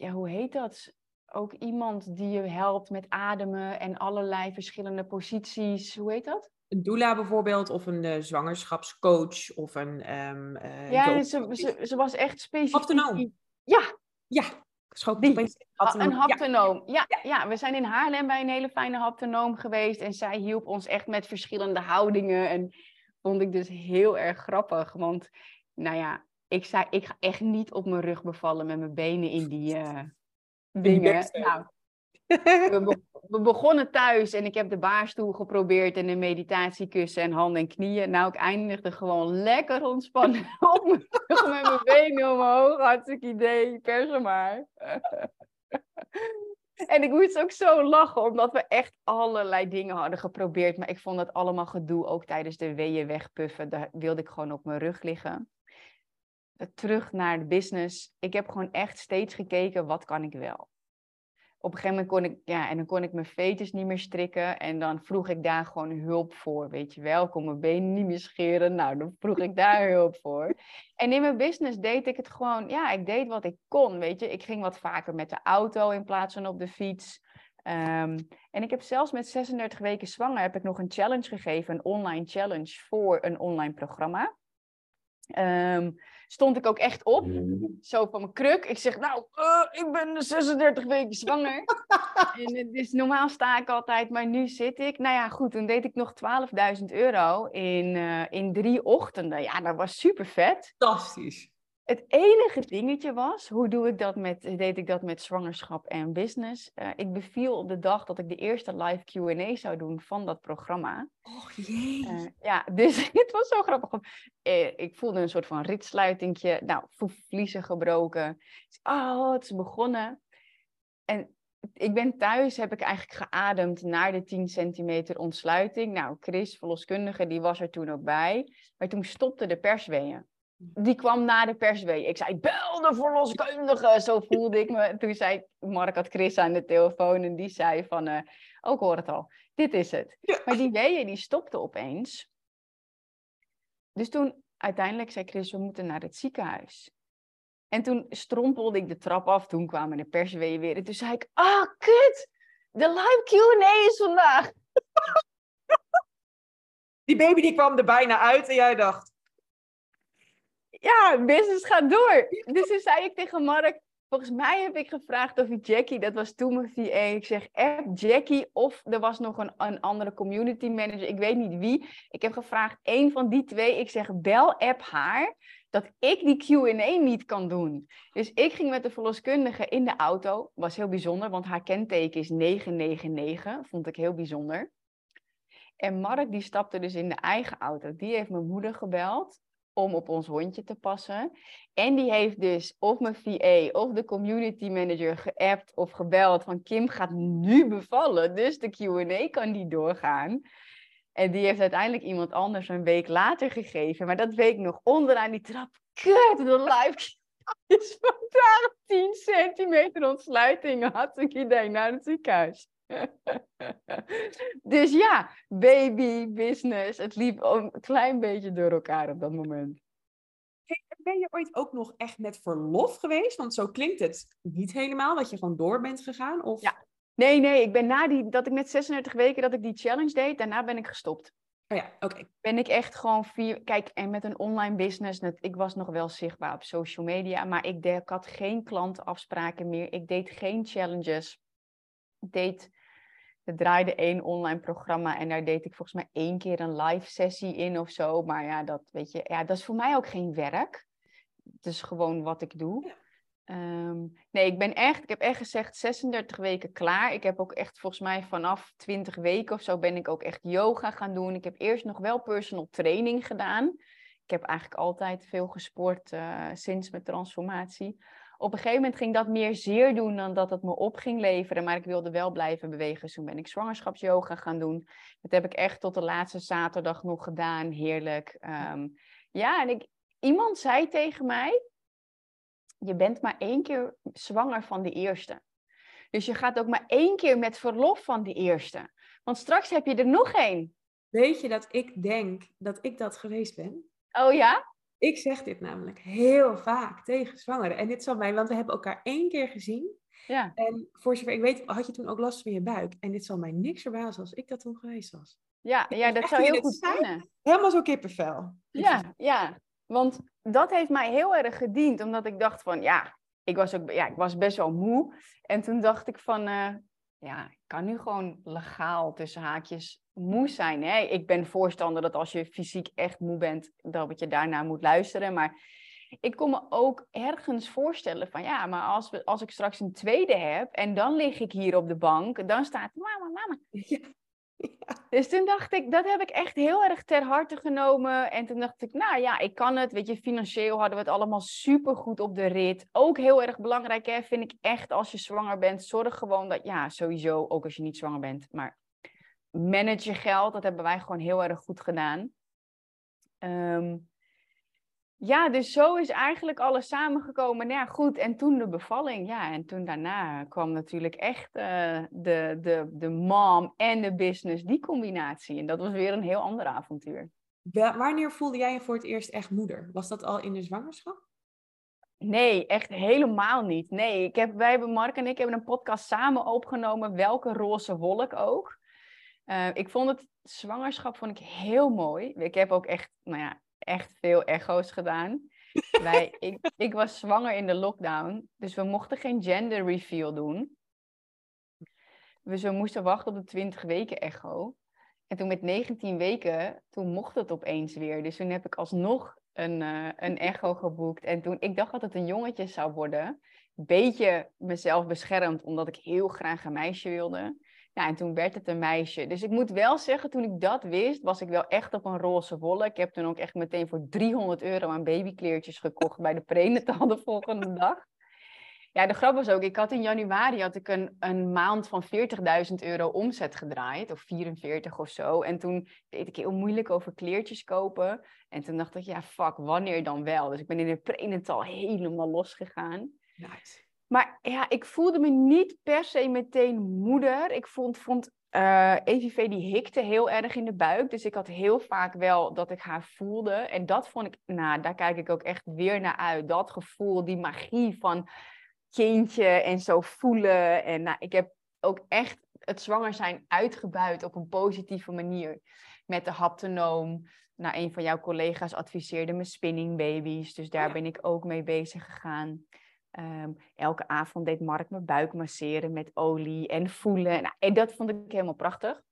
ja, hoe heet dat? Ook iemand die je helpt met ademen en allerlei verschillende posities. Hoe heet dat? Een doula bijvoorbeeld, of een eh, zwangerschapscoach, of een... ehm eh, Ja, ze, ze, ze was echt specifiek. Haptonoom. Ja, Ja, schoot Die. opeens- Ha- haptonoom. Een Ja. haptonoom. Ja, ja, we zijn in Haarlem bij een hele fijne haptonoom geweest. En zij hielp ons echt met verschillende houdingen. En vond ik dus heel erg grappig. Want, nou ja, ik zei, ik ga echt niet op mijn rug bevallen met mijn benen in die eh, dingen. Nou, we, be- we begonnen thuis en ik heb de baarstoel geprobeerd en een meditatiekussen en handen en knieën. Nou, ik eindigde gewoon lekker ontspannen [LAUGHS] op mijn rug met mijn benen omhoog. Hartstikke idee, pers maar. [LAUGHS] En ik moest ook zo lachen, omdat we echt allerlei dingen hadden geprobeerd. Maar ik vond het allemaal gedoe, ook tijdens de weeën wegpuffen. Daar wilde ik gewoon op mijn rug liggen. Terug naar de business. Ik heb gewoon echt steeds gekeken, wat kan ik wel? Op een gegeven moment kon ik, ja, en dan kon ik mijn veters niet meer strikken. En dan vroeg ik daar gewoon hulp voor, weet je wel. Ik kon mijn benen niet meer scheren. Nou, dan vroeg ik daar [LAUGHS] hulp voor. En in mijn business deed ik het gewoon, ja, ik deed wat ik kon, weet je. Ik ging wat vaker met de auto in plaats van op de fiets. Ehm, en ik heb zelfs met 36 weken zwanger heb ik nog een challenge gegeven, een online challenge voor een online programma. Ehm, stond ik ook echt op, zo van mijn kruk. Ik zeg, nou, eh, ik ben 36 weken zwanger. [LAUGHS] en het is, normaal sta ik altijd, maar nu zit ik. Nou ja, goed, toen deed ik nog 12.000 euro in, eh, in drie ochtenden. Ja, dat was super vet. Fantastisch. Het enige dingetje was, hoe doe ik dat met, deed ik dat met zwangerschap en business? Eh, ik beviel op de dag dat ik de eerste live Q&A zou doen van dat programma. Och jee. Eh, ja, [LAUGHS] dus het was zo grappig. eh, ik voelde een soort van ritsluitingje. Nou, vliezen gebroken. Oh, het is begonnen. En ik ben thuis, heb ik eigenlijk geademd naar de 10 centimeter ontsluiting. Nou, Chris, verloskundige, die was er toen ook bij. Maar toen stopte de persweeën. Die kwam na de persweeën. Ik zei, bel de verloskundige. Zo voelde ik me. Toen zei Mark had Chris aan de telefoon en die zei van, uh, ook hoor het al, dit is het. Maar die weeën, die stopte opeens. Dus toen uiteindelijk zei Chris, we moeten naar het ziekenhuis. En toen strompelde ik de trap af. Toen kwamen de persweeën weer. En toen zei ik, ah, kut! De live Q&A is vandaag. Die baby die kwam er bijna uit en jij dacht... Ja, business gaat door. Dus toen zei ik tegen Mark, volgens mij heb ik gevraagd of Jackie, dat was toen mijn VA, ik zeg app Jackie of er was nog een, een andere community manager, ik weet niet wie. Ik heb gevraagd, één van die twee, ik zeg bel app haar dat ik die Q&A niet kan doen. Dus ik ging met de verloskundige in de auto. Was heel bijzonder, want haar kenteken is 999. Vond ik heel bijzonder. En Mark die stapte dus in de eigen auto. Die heeft mijn moeder gebeld om op ons hondje te passen. En die heeft dus of mijn VA of de community manager geappt of gebeld van Kim gaat nu bevallen. Dus de Q&A kan die doorgaan. En die heeft uiteindelijk iemand anders een week later gegeven. Maar dat week nog onderaan die trap. Kut, de live [LAUGHS] is vandaag 10 centimeter ontsluiting. Had ik idee naar het ziekenhuis. [LAUGHS] dus ja, baby, business. Het liep een klein beetje door elkaar op dat moment. ben je ooit ook nog echt met verlof geweest? Want zo klinkt het niet helemaal, dat je gewoon door bent gegaan? Of... Ja, Nee, nee, ik ben na die, dat ik met 36 weken dat ik die challenge deed, daarna ben ik gestopt. Oh ja, oké. Ben ik echt gewoon vier, kijk, en met een online business, ik was nog wel zichtbaar op social media, maar ik, deed, ik had geen klantenafspraken meer. Ik deed geen challenges. Ik deed, er draaide één online programma en daar deed ik volgens mij één keer een live sessie in of zo. Maar ja, dat weet je, ja, dat is voor mij ook geen werk. Het is gewoon wat ik doe. Ehm, nee, ik ben echt, ik heb echt gezegd 36 weken klaar. Ik heb ook echt volgens mij vanaf 20 weken of zo ben ik ook echt yoga gaan doen. Ik heb eerst nog wel personal training gedaan. Ik heb eigenlijk altijd veel gesport uh, sinds mijn transformatie. Op een gegeven moment ging dat meer zeer doen dan dat het me op ging leveren. Maar ik wilde wel blijven bewegen. Dus toen ben ik zwangerschapsyoga gaan doen. Dat heb ik echt tot de laatste zaterdag nog gedaan. Heerlijk. Ehm, ja, en ik, iemand zei tegen mij je bent maar één keer zwanger van de eerste. Dus je gaat ook maar één keer met verlof van de eerste. Want straks heb je er nog één. Weet je dat ik denk dat ik dat geweest ben? Oh ja? Ik zeg dit namelijk heel vaak tegen zwangeren. En dit zal mij, want we hebben elkaar één keer gezien. Ja. En voor zover ik weet, had je toen ook last van je buik. En dit zal mij niks verbazen als ik dat toen geweest was. Ja, ja dat zou heel goed zijn. Helemaal zo kippenvel. Ja, ja. Want dat heeft mij heel erg gediend, omdat ik dacht van, ja, ik was, ook, ja, ik was best wel moe. En toen dacht ik van, uh, ja, ik kan nu gewoon legaal tussen haakjes moe zijn. Hè? Ik ben voorstander dat als je fysiek echt moe bent, dat je daarna moet luisteren. Maar ik kon me ook ergens voorstellen van, ja, maar als, we, als ik straks een tweede heb en dan lig ik hier op de bank, dan staat mama, mama. Dus toen dacht ik, dat heb ik echt heel erg ter harte genomen. En toen dacht ik, nou ja, ik kan het. Weet je, financieel hadden we het allemaal super goed op de rit. Ook heel erg belangrijk, hè, vind ik echt als je zwanger bent. Zorg gewoon dat, ja, sowieso, ook als je niet zwanger bent. Maar manage je geld, dat hebben wij gewoon heel erg goed gedaan. Um, ja, dus zo is eigenlijk alles samengekomen. Nou ja, goed. En toen de bevalling. Ja, en toen daarna kwam natuurlijk echt uh, de, de, de mom en de business, die combinatie. En dat was weer een heel ander avontuur. Wanneer voelde jij je voor het eerst echt moeder? Was dat al in de zwangerschap? Nee, echt helemaal niet. Nee, ik heb, wij hebben, Mark en ik hebben een podcast samen opgenomen. Welke roze wolk ook. Uh, ik vond het zwangerschap vond ik heel mooi. Ik heb ook echt, nou ja, echt veel echo's gedaan. [LAUGHS] Wij, ik, ik was zwanger in de lockdown, dus we mochten geen gender reveal doen. Dus we moesten wachten op de 20 weken echo. En toen met 19 weken, toen mocht het opeens weer. Dus toen heb ik alsnog een, uh, een echo geboekt. En toen, ik dacht dat het een jongetje zou worden. Beetje mezelf beschermd, omdat ik heel graag een meisje wilde. Ja, en toen werd het een meisje. Dus ik moet wel zeggen, toen ik dat wist, was ik wel echt op een roze wollen. Ik heb toen ook echt meteen voor 300 euro aan babykleertjes gekocht bij de prenatal de volgende [LAUGHS] dag. Ja, de grap was ook, ik had in januari had ik een, een maand van 40.000 euro omzet gedraaid, of 44 of zo. En toen deed ik heel moeilijk over kleertjes kopen. En toen dacht ik, ja, fuck, wanneer dan wel? Dus ik ben in de prenatal helemaal losgegaan. Nice. Maar ja, ik voelde me niet per se meteen moeder. Ik vond, vond uh, EVV die hikte heel erg in de buik. Dus ik had heel vaak wel dat ik haar voelde. En dat vond ik, nou, daar kijk ik ook echt weer naar uit. Dat gevoel, die magie van kindje en zo voelen. En nou, ik heb ook echt het zwanger zijn uitgebuit op een positieve manier. Met de haptonoom. Nou, een van jouw collega's adviseerde me spinning babies. Dus daar ben ik ook mee bezig gegaan. Ehm, elke avond deed Mark mijn buik masseren met olie en voelen. Nou, en dat vond ik helemaal prachtig.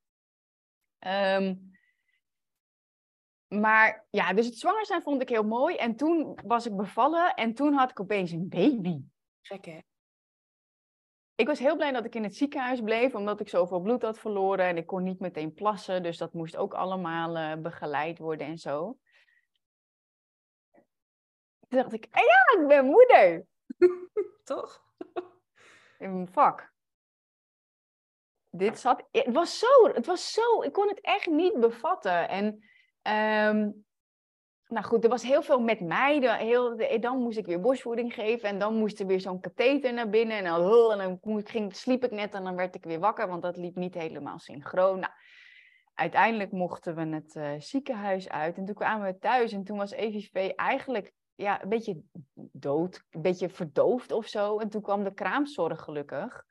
Ehm, maar ja, dus het zwanger zijn vond ik heel mooi. En toen was ik bevallen en toen had ik opeens een baby. Gek hè? Ik was heel blij dat ik in het ziekenhuis bleef, omdat ik zoveel bloed had verloren en ik kon niet meteen plassen. Dus dat moest ook allemaal uh, begeleid worden en zo. Toen dacht ik, ah ja, ik ben moeder. [LAUGHS] Toch? Fuck. Dit zat, het was zo, het was zo, ik kon het echt niet bevatten. En um, nou goed, er was heel veel met mij. De, heel, de, dan moest ik weer borstvoeding geven en dan moest er weer zo'n katheter naar binnen. En dan, en dan ging, sliep ik net en dan werd ik weer wakker, want dat liep niet helemaal synchroon. Nou, uiteindelijk mochten we het uh, ziekenhuis uit en toen kwamen we thuis en toen was EVV eigenlijk ja, een beetje dood, een beetje verdoofd of zo. En toen kwam de kraamzorg gelukkig.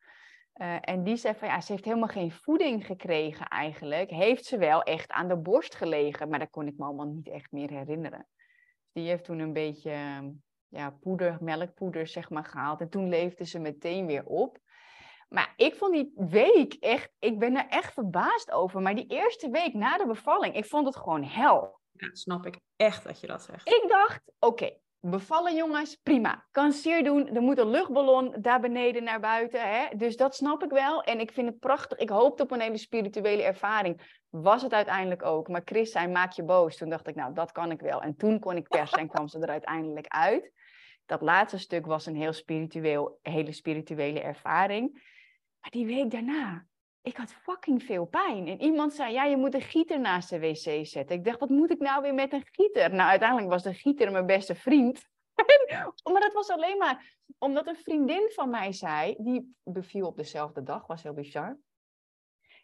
Uh, en die zei van ja, ze heeft helemaal geen voeding gekregen eigenlijk. Heeft ze wel echt aan de borst gelegen, maar dat kon ik me allemaal niet echt meer herinneren. Die heeft toen een beetje ja, poeder, melkpoeder zeg maar gehaald. En toen leefde ze meteen weer op. Maar ik vond die week echt, ik ben er echt verbaasd over. Maar die eerste week na de bevalling, ik vond het gewoon hel. Ja, snap ik echt dat je dat zegt. Ik dacht, oké, bevallen jongens, prima. Kan zeer doen. Er moet een luchtballon daar beneden naar buiten. Hè? Dus dat snap ik wel. En ik vind het prachtig. Ik hoopte op een hele spirituele ervaring. Was het uiteindelijk ook. Maar Chris zei, maak je boos. Toen dacht ik, nou, dat kan ik wel. En toen kon ik persen en kwam ze er uiteindelijk uit. Dat laatste stuk was een heel spiritueel, hele spirituele ervaring. Maar die week daarna, ik had fucking veel pijn. En iemand zei, ja, je moet een gieter naast de wc zetten. Ik dacht, wat moet ik nou weer met een gieter? Nou, uiteindelijk was de gieter mijn beste vriend. [LAUGHS] maar dat was alleen maar omdat een vriendin van mij zei, die beviel op dezelfde dag, was heel bizar.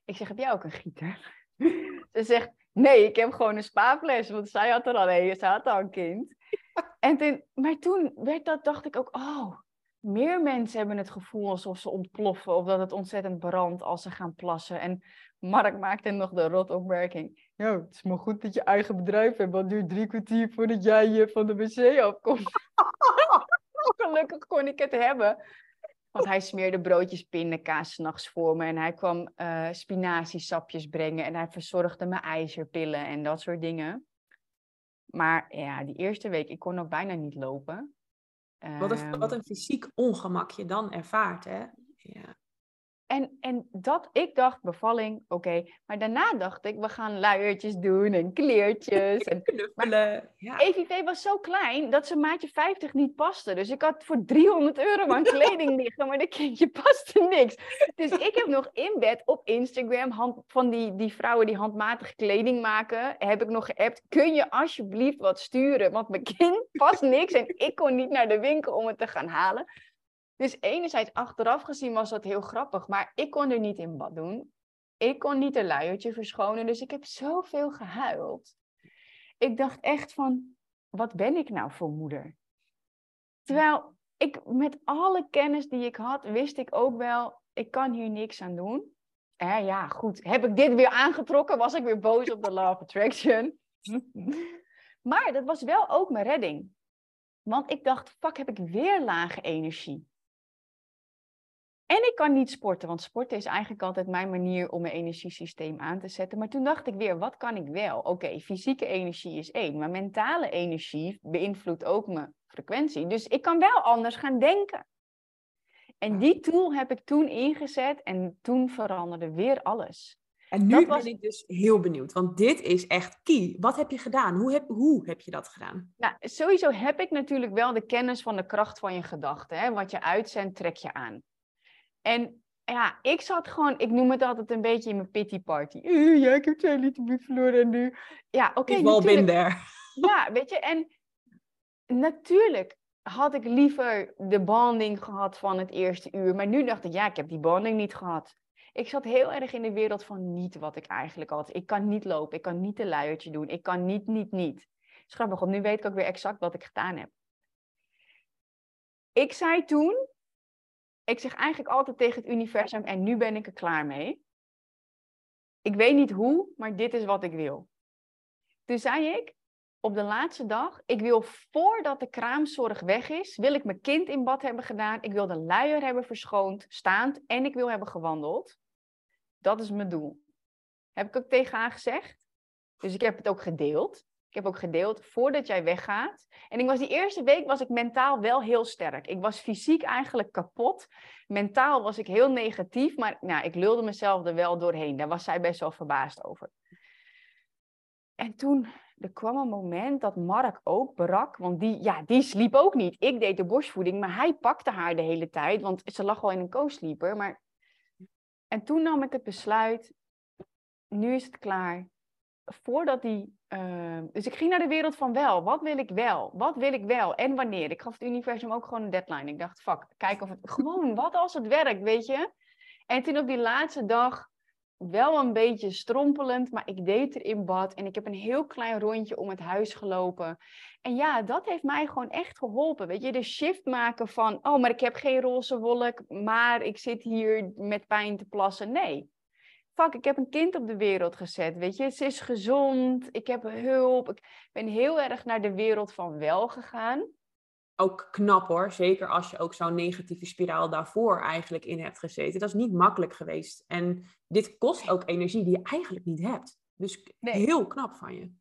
Ik zeg, heb jij ook een gieter? [LAUGHS] Ze zegt, nee, ik heb gewoon een spaafles, want zij had er al een, zij had al een kind. [LAUGHS] En toen, maar toen werd dat, dacht ik ook, oh, meer mensen hebben het gevoel alsof ze ontploffen of dat het ontzettend brandt als ze gaan plassen. En Mark maakte nog de rotopmerking. Ja, het is maar goed dat je eigen bedrijf hebt, want het duurt drie kwartier voordat jij je van de wc afkomt. [LAUGHS] Gelukkig kon ik het hebben. Want hij smeerde broodjes pindakaas s'nachts voor me. En hij kwam uh, spinaziesapjes brengen. En hij verzorgde mijn ijzerpillen en dat soort dingen. Maar ja, die eerste week, ik kon nog bijna niet lopen. Wat een, wat ehm. een fysiek ongemak je dan ervaart, hè? Ja. En, dat, ik dacht bevalling, oké. Maar daarna dacht ik, we gaan luiertjes doen en kleertjes. En, [LAUGHS] Knuffelen. Ja. EVV was zo klein dat ze maatje 50 niet paste. Dus ik had voor 300 euro aan [LAUGHS] kleding liggen, maar de kindje paste niks. Dus ik heb nog in bed op Instagram hand, van die, die vrouwen die handmatig kleding maken, heb ik nog geappt. Kun je alsjeblieft wat sturen? Want mijn kind past niks en ik kon niet naar de winkel om het te gaan halen. Dus enerzijds achteraf gezien was dat heel grappig, maar ik kon er niet in bad doen. Ik kon niet een luiertje verschonen, dus ik heb zoveel gehuild. Ik dacht echt van, wat ben ik nou voor moeder? Terwijl ik met alle kennis die ik had, wist ik ook wel, ik kan hier niks aan doen. Eh, ja, goed. Heb ik dit weer aangetrokken? Was ik weer boos op de of Attraction? maar dat was wel ook mijn redding. Want ik dacht, fuck, heb ik weer lage energie. En ik kan niet sporten, want sporten is eigenlijk altijd mijn manier om mijn energiesysteem aan te zetten. Maar toen dacht ik weer, wat kan ik wel? Oké, fysieke energie is één, maar mentale energie beïnvloedt ook mijn frequentie. Dus ik kan wel anders gaan denken. En die tool heb ik toen ingezet en toen veranderde weer alles. En nu was... ben ik dus heel benieuwd, want dit is echt key. Wat heb je gedaan? Hoe heb, hoe heb je dat gedaan? Nou, sowieso heb ik natuurlijk wel de kennis van de kracht van je gedachten. Wat je uitzendt, trek je aan. En ja, ik zat gewoon, ik noem het altijd een beetje in mijn pity party. Uh, ja, ik heb twee liter verloren en nu... Ja, oké, okay, wel been Ja, weet je, en natuurlijk had ik liever de bonding gehad van het eerste uur. Maar nu dacht ik, ja, ik heb die bonding niet gehad. Ik zat heel erg in de wereld van niet wat ik eigenlijk had. Ik kan niet lopen, ik kan niet een luiertje doen, ik kan niet, niet, niet. Schrappig, want nu weet ik ook weer exact wat ik gedaan heb. Ik zei toen, ik zeg eigenlijk altijd tegen het universum en nu ben ik er klaar mee. Ik weet niet hoe, maar dit is wat ik wil. Toen zei ik, op de laatste dag, ik wil voordat de kraamzorg weg is, wil ik mijn kind in bad hebben gedaan. Ik wil de luier hebben verschoond, staand en ik wil hebben gewandeld. Dat is mijn doel. Heb ik ook tegen haar gezegd. Dus ik heb het ook gedeeld. Ik heb ook gedeeld voordat jij weggaat. En ik was die eerste week was ik mentaal wel heel sterk. Ik was fysiek eigenlijk kapot. Mentaal was ik heel negatief, maar nou, ik lulde mezelf er wel doorheen. Daar was zij best wel verbaasd over. En toen er kwam een moment dat Mark ook brak, want die, ja, die sliep ook niet. Ik deed de borstvoeding, maar hij pakte haar de hele tijd, want ze lag al in een co-sleeper. Maar... En toen nam ik het besluit, nu is het klaar. Voordat die... Uh... Dus ik ging naar de wereld van wel. Wat wil ik wel? Wat wil ik wel? En wanneer? Ik gaf het universum ook gewoon een deadline. Ik dacht, fuck, kijk of het... Gewoon, wat als het werkt, weet je? En toen op die laatste dag wel een beetje strompelend, maar ik deed er in bad en ik heb een heel klein rondje om het huis gelopen. En ja, dat heeft mij gewoon echt geholpen. Weet je, de shift maken van, oh, maar ik heb geen roze wolk, maar ik zit hier met pijn te plassen. Nee. Fuck, ik heb een kind op de wereld gezet, weet je. Ze is gezond, ik heb hulp. Ik ben heel erg naar de wereld van wel gegaan ook knap hoor. Zeker als je ook zo'n negatieve spiraal daarvoor eigenlijk in hebt gezeten. Dat is niet makkelijk geweest. En dit kost ook energie die je eigenlijk niet hebt. Dus heel knap van je.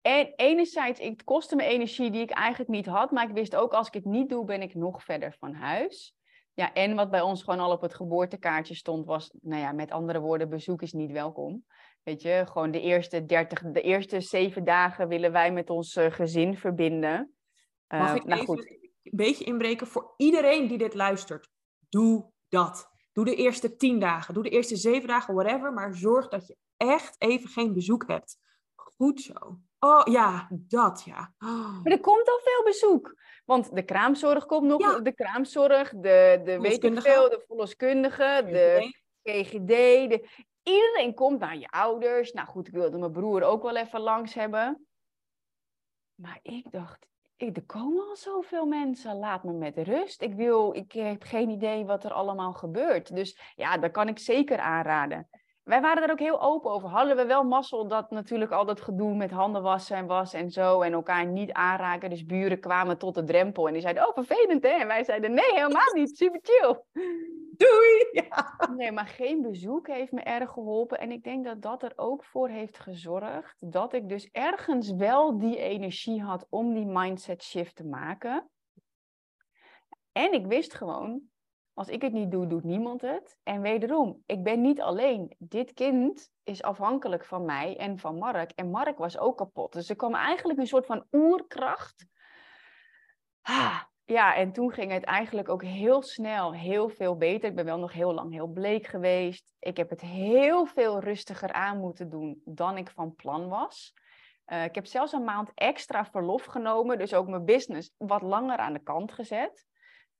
En enerzijds, het kostte me energie die ik eigenlijk niet had. Maar ik wist ook, als ik het niet doe, ben ik nog verder van huis. Ja, en wat bij ons gewoon al op het geboortekaartje stond, was, nou ja, met andere woorden, bezoek is niet welkom. Weet je, gewoon de eerste 30, de eerste zeven dagen willen wij met ons eh, gezin verbinden. Mag ik nou even een beetje inbreken voor iedereen die dit luistert? Doe dat. Doe de eerste tien dagen, doe de eerste zeven dagen, whatever. Maar zorg dat je echt even geen bezoek hebt. Goed zo. Oh ja, dat ja. Oh. Maar er komt al veel bezoek. Want de kraamzorg komt nog, de kraamzorg, de, de weet ik veel, de verloskundige, de GGD. De... Iedereen komt naar je ouders. Nou goed, ik wilde mijn broer ook wel even langs hebben. Maar ik dacht, er komen al zoveel mensen, laat me met rust. Ik, wil, ik heb geen idee wat er allemaal gebeurt. Dus ja, dat kan ik zeker aanraden. Wij waren er ook heel open over. Hadden we wel mazzel dat natuurlijk al dat gedoe met handen wassen en was en zo. En elkaar niet aanraken. Dus buren kwamen tot de drempel en die zeiden, oh vervelend hè. En wij zeiden, nee helemaal niet, super chill. Doei! [LAUGHS] Ja. Nee, maar geen bezoek heeft me erg geholpen. En ik denk dat dat er ook voor heeft gezorgd dat ik dus ergens wel die energie had om die mindset shift te maken. En ik wist gewoon, als ik het niet doe, doet niemand het. En wederom, ik ben niet alleen. Dit kind is afhankelijk van mij en van Mark. En Mark was ook kapot. Dus er kwam eigenlijk een soort van oerkracht. Ah, ja, en toen ging het eigenlijk ook heel snel heel veel beter. Ik ben wel nog heel lang heel bleek geweest. Ik heb het heel veel rustiger aan moeten doen dan ik van plan was. Uh, ik heb zelfs een maand extra verlof genomen, dus ook mijn business wat langer aan de kant gezet.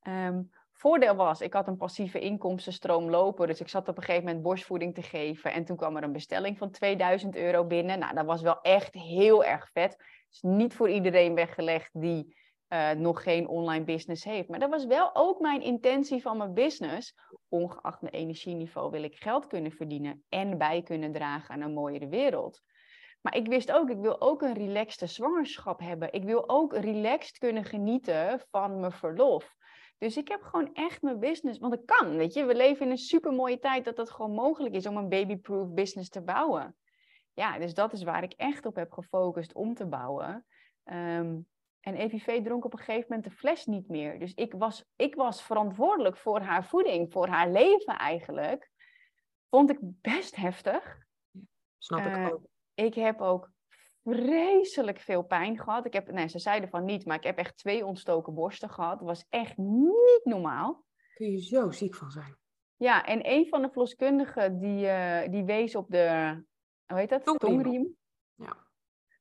Um, voordeel was, ik had een passieve inkomstenstroom lopen, dus ik zat op een gegeven moment borstvoeding te geven. En toen kwam er een bestelling van 2000 euro binnen. Nou, dat was wel echt heel erg vet. Is niet voor iedereen weggelegd die uh, nog geen online business heeft. Maar dat was wel ook mijn intentie van mijn business. Ongeacht mijn energieniveau wil ik geld kunnen verdienen en bij kunnen dragen aan een mooiere wereld. Maar ik wist ook, ik wil ook een relaxte zwangerschap hebben. Ik wil ook relaxed kunnen genieten van mijn verlof. Dus ik heb gewoon echt mijn business, want het kan, weet je. We leven in een super mooie tijd dat het gewoon mogelijk is om een babyproof business te bouwen. Ja, dus dat is waar ik echt op heb gefocust om te bouwen. Um, En EVV dronk op een gegeven moment de fles niet meer. Dus ik was, ik was verantwoordelijk voor haar voeding, voor haar leven eigenlijk. Vond ik best heftig. Snap ik Eh, ook. Ik heb ook vreselijk veel pijn gehad. Ik heb, nee, ze zeiden van niet, maar ik heb echt twee ontstoken borsten gehad. Dat was echt niet normaal. Kun je zo ziek van zijn. Ja, en een van de verloskundigen die, eh, die wees op de, hoe heet dat? Tongriem. Tongriem. Ja.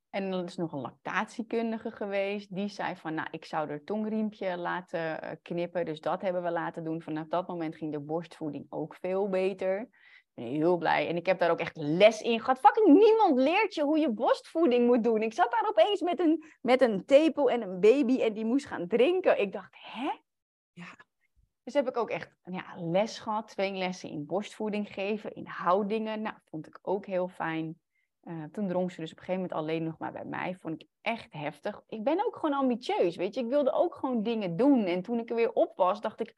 En er is nog een lactatiekundige geweest. Die zei van, nou, ik zou er tongriempje laten eh, knippen. Dus dat hebben we laten doen. Vanaf dat moment ging de borstvoeding ook veel beter. Ik ben heel blij. En ik heb daar ook echt les in gehad. Fucking niemand leert je hoe je borstvoeding moet doen. Ik zat daar opeens met een, met een tepel en een baby en die moest gaan drinken. Ik dacht, hè? Ja. Dus heb ik ook echt ja, les gehad. Twee lessen in borstvoeding geven, in houdingen. Nou, vond ik ook heel fijn. Eh, toen dronk ze dus op een gegeven moment alleen nog maar bij mij. Vond ik echt heftig. Ik ben ook gewoon ambitieus, weet je. Ik wilde ook gewoon dingen doen. En toen ik er weer op was, dacht ik...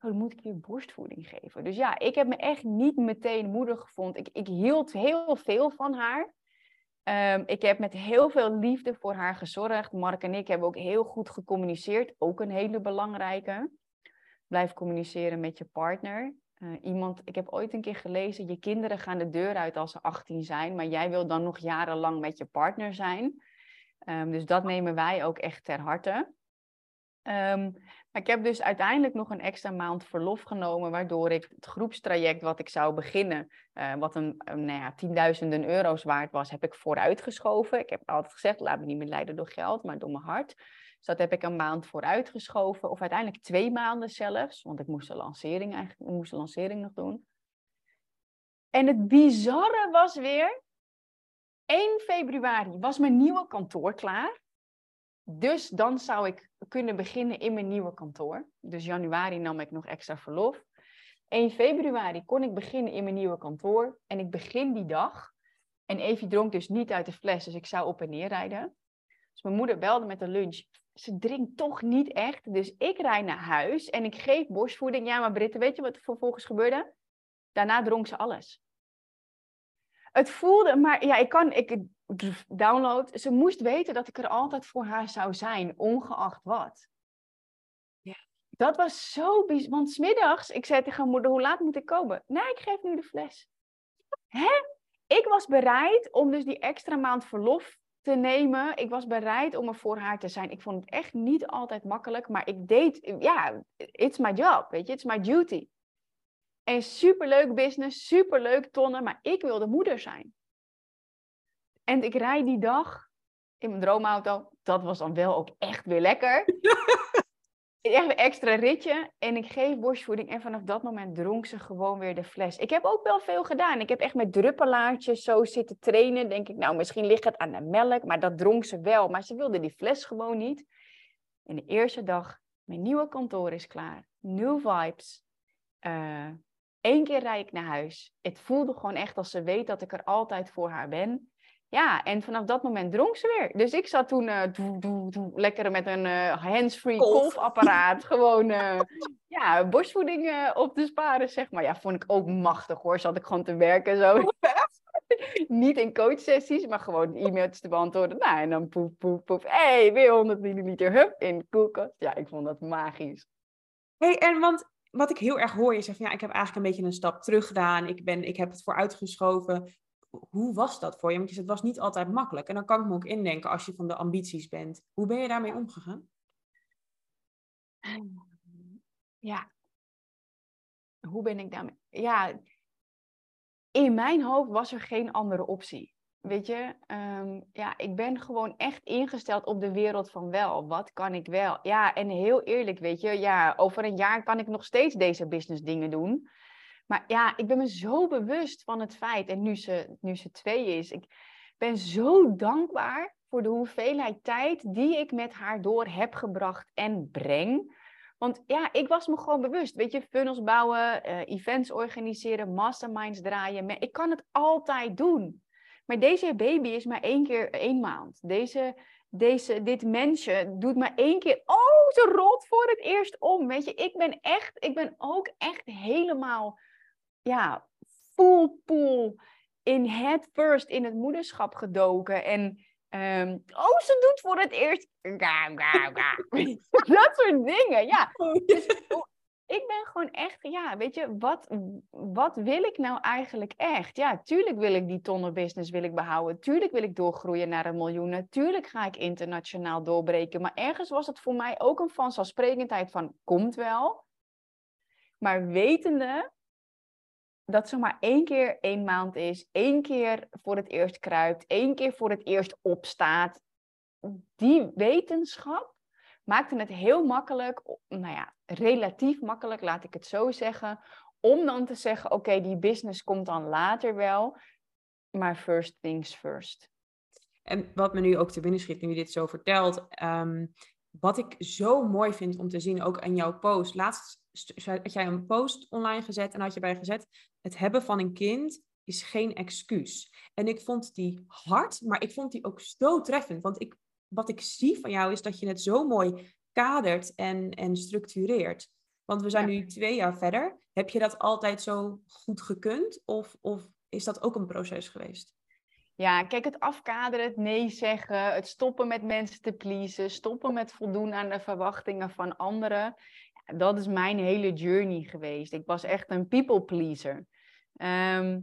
Oh, dan moet ik weer borstvoeding geven. Dus ja, ik heb me echt niet meteen moeder gevonden. Ik, ik hield heel veel van haar. Ehm, ik heb met heel veel liefde voor haar gezorgd. Mark en ik hebben ook heel goed gecommuniceerd. Ook een hele belangrijke. Blijf communiceren met je partner. Eh, iemand, ik heb ooit een keer gelezen, je kinderen gaan de deur uit als ze 18 zijn, maar jij wil dan nog jarenlang met je partner zijn. Ehm, dus dat nemen wij ook echt ter harte. Maar ik heb dus uiteindelijk nog een extra maand verlof genomen, waardoor ik het groepstraject wat ik zou beginnen, eh, wat een, nou ja, tienduizenden euro's waard was, heb ik vooruitgeschoven. Ik heb altijd gezegd, laat me niet meer leiden door geld, maar door mijn hart. Dus dat heb ik een maand vooruitgeschoven, of uiteindelijk twee maanden zelfs, want ik moest de lancering, eigenlijk, moest de lancering nog doen. En het bizarre was weer, 1 februari was mijn nieuwe kantoor klaar. Dus dan zou ik kunnen beginnen in mijn nieuwe kantoor. Dus januari nam ik nog extra verlof. 1 februari kon ik beginnen in mijn nieuwe kantoor. En ik begin die dag. En Evie dronk dus niet uit de fles, dus ik zou op en neer rijden. Dus mijn moeder belde met de lunch. Ze drinkt toch niet echt. Dus ik rijd naar huis en ik geef borstvoeding. Ja, maar Britte, weet je wat er vervolgens gebeurde? Daarna dronk ze alles. Het voelde, maar ja, ik kan, ik download. Ze moest weten dat ik er altijd voor haar zou zijn, ongeacht wat. Ja. Dat was zo bijzonder. Want smiddags, ik zei tegen mijn moeder, hoe laat moet ik komen? Nee, ik geef nu de fles. Hè? Ik was bereid om dus die extra maand verlof te nemen. Ik was bereid om er voor haar te zijn. Ik vond het echt niet altijd makkelijk, maar ik deed, ja, it's my job, weet je, it's my duty. En superleuk business, superleuk tonnen, maar ik wilde moeder zijn. En ik rijd die dag in mijn droomauto. Dat was dan wel ook echt weer lekker. [LAUGHS] echt een extra ritje. En ik geef borstvoeding. En vanaf dat moment dronk ze gewoon weer de fles. Ik heb ook wel veel gedaan. Ik heb echt met druppelaartjes zo zitten trainen. Denk ik, nou, misschien ligt het aan de melk. Maar dat dronk ze wel. Maar ze wilde die fles gewoon niet. En de eerste dag, mijn nieuwe kantoor is klaar. New vibes. Eén keer rijd ik naar huis. Het voelde gewoon echt als ze weet dat ik er altijd voor haar ben. Ja, en vanaf dat moment dronk ze weer. Dus ik zat toen uh, doe, doe, doe, lekker met een uh, hands-free kolfapparaat. [LAUGHS] gewoon uh, ja, borstvoeding op te sparen, zeg maar. Ja, vond ik ook machtig hoor. Zat ik gewoon te werken zo. [LAUGHS] Niet in coachsessies, maar gewoon e-mails te beantwoorden. Nou, en dan poef, poef, poef. Hé, hey, weer 100 milliliter, hup, in de koelkast. Ja, ik vond dat magisch. hey, en want wat ik heel erg hoor, je zegt van ja, ik heb eigenlijk een beetje een stap terug gedaan. Ik, ben, ik heb het vooruitgeschoven. Hoe was dat voor je? Want het was niet altijd makkelijk. En dan kan ik me ook indenken als je van de ambities bent. Hoe ben je daarmee omgegaan? Ja. Hoe ben ik daarmee? Ja, in mijn hoofd was er geen andere optie. Weet je, um, ja, ik ben gewoon echt ingesteld op de wereld van wel. Wat kan ik wel? Ja, en heel eerlijk, weet je, ja, over een jaar kan ik nog steeds deze business dingen doen. Maar ja, ik ben me zo bewust van het feit, en nu ze, nu ze twee is, ik ben zo dankbaar voor de hoeveelheid tijd die ik met haar door heb gebracht en breng. Want ja, ik was me gewoon bewust. Weet je, funnels bouwen, uh, events organiseren, masterminds draaien. Ik kan het altijd doen. Maar deze baby is maar één keer één maand. Deze, deze, dit mensje doet maar één keer. Oh, ze rolt voor het eerst om. Weet je, ik ben echt, ik ben ook echt helemaal, ja, full pool in head first in het moederschap gedoken. En Ehm, oh, ze doet voor het eerst. [LAUGHS] dat soort dingen, ja. Dus, [LAUGHS] ik ben gewoon echt, ja, weet je, wat, wat wil ik nou eigenlijk echt? Ja, tuurlijk wil ik die tonnenbusiness wil ik behouden. Tuurlijk wil ik doorgroeien naar een miljoen. Natuurlijk ga ik internationaal doorbreken. Maar ergens was het voor mij ook een vanzelfsprekendheid van, komt wel. Maar wetende dat ze maar één keer één maand is, één keer voor het eerst kruipt, één keer voor het eerst opstaat. Die wetenschap maakte het heel makkelijk, nou ja, relatief makkelijk, laat ik het zo zeggen, om dan te zeggen, oké, die business komt dan later wel, maar first things first. En wat me nu ook te binnen schiet, nu je dit zo vertelt, ehm, wat ik zo mooi vind om te zien, ook aan jouw post. Laatst had jij een post online gezet en had je bij gezet, het hebben van een kind is geen excuus. En ik vond die hard, maar ik vond die ook zo treffend. Want ik, wat ik zie van jou is dat je het zo mooi kadert en, en structureert. Want we zijn nu twee jaar verder. Heb je dat altijd zo goed gekund? Of, of is dat ook een proces geweest? Ja, kijk, het afkaderen, het nee zeggen, het stoppen met mensen te pleasen, stoppen met voldoen aan de verwachtingen van anderen. Dat is mijn hele journey geweest. Ik was echt een people pleaser. Ehm,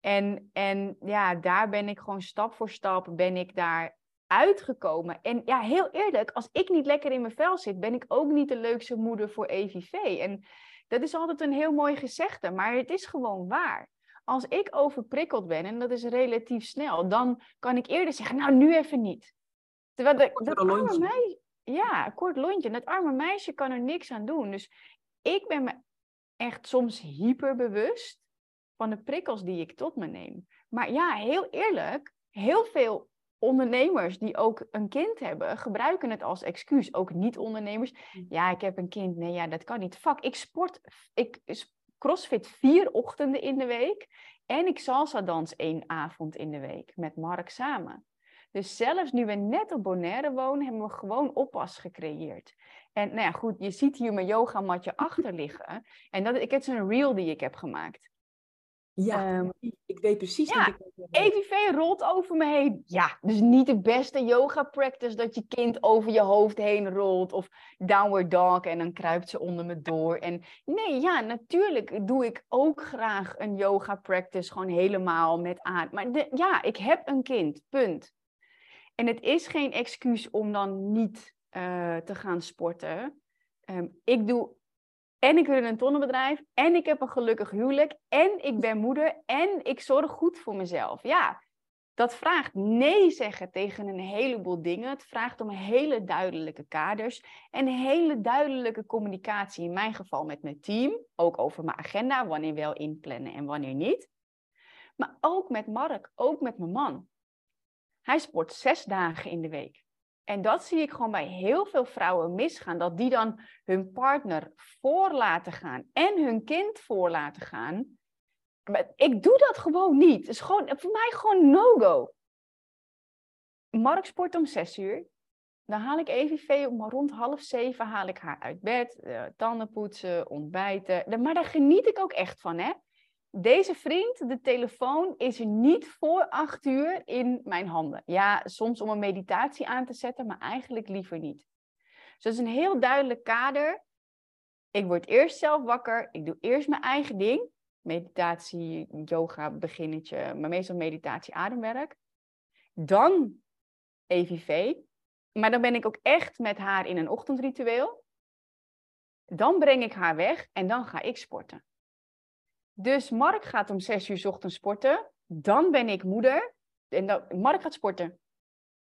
en, en ja, daar ben ik gewoon stap voor stap ben ik daar uitgekomen. En ja, heel eerlijk, als ik niet lekker in mijn vel zit, ben ik ook niet de leukste moeder voor EVV. En dat is altijd een heel mooi gezegde, maar het is gewoon waar. Als ik overprikkeld ben, en dat is relatief snel, dan kan ik eerder zeggen, nou nu even niet. Terwijl de, dat arme meisje, ja, kort lontje. Dat arme meisje kan er niks aan doen. Dus ik ben me echt soms hyperbewust van de prikkels die ik tot me neem. Maar ja, heel eerlijk, heel veel ondernemers die ook een kind hebben, gebruiken het als excuus. Ook niet-ondernemers. Hm. Ja, ik heb een kind. Nee, ja, dat kan niet. Fuck, ik sport, ik crossfit vier ochtenden in de week. En ik salsa dans één avond in de week met Mark samen. Dus zelfs nu we net op Bonaire wonen, hebben we gewoon oppas gecreëerd. En nou ja, goed, je ziet hier mijn yogamatje [LAUGHS] achter liggen. En dat, ik, het is een reel die ik heb gemaakt. Ja, ehm, ik weet precies. Ja, EVV rolt over me heen. Ja, dus niet de beste yoga practice dat je kind over je hoofd heen rolt. Of downward dog en dan kruipt ze onder me door. En nee, ja, natuurlijk doe ik ook graag een yoga practice gewoon helemaal met aan. Maar de, ja, ik heb een kind, punt. En het is geen excuus om dan niet uh, te gaan sporten. Um, ik doe en ik run een tonnenbedrijf. En ik heb een gelukkig huwelijk. En ik ben moeder. En ik zorg goed voor mezelf. Ja, dat vraagt nee zeggen tegen een heleboel dingen. Het vraagt om hele duidelijke kaders. En hele duidelijke communicatie. In mijn geval met mijn team. Ook over mijn agenda. Wanneer wel inplannen en wanneer niet. Maar ook met Mark. Ook met mijn man. Hij sport zes dagen in de week. En dat zie ik gewoon bij heel veel vrouwen misgaan. Dat die dan hun partner voor laten gaan en hun kind voor laten gaan. Ik doe dat gewoon niet. Het is gewoon, voor mij gewoon no-go. Mark sport om zes uur. Dan haal ik EVV om rond half zeven haal ik haar uit bed. Uh, tanden poetsen, ontbijten. Maar daar geniet ik ook echt van, hè. Deze vriend, de telefoon, is er niet voor acht uur in mijn handen. Ja, soms om een meditatie aan te zetten, maar eigenlijk liever niet. Dus dat is een heel duidelijk kader. Ik word eerst zelf wakker. Ik doe eerst mijn eigen ding. Meditatie, yoga, beginnetje, maar meestal meditatie, ademwerk. Dan EVV. Maar dan ben ik ook echt met haar in een ochtendritueel. Dan breng ik haar weg en dan ga ik sporten. Dus Mark gaat om zes uur ochtends sporten. Dan ben ik moeder. En dan, Mark gaat sporten.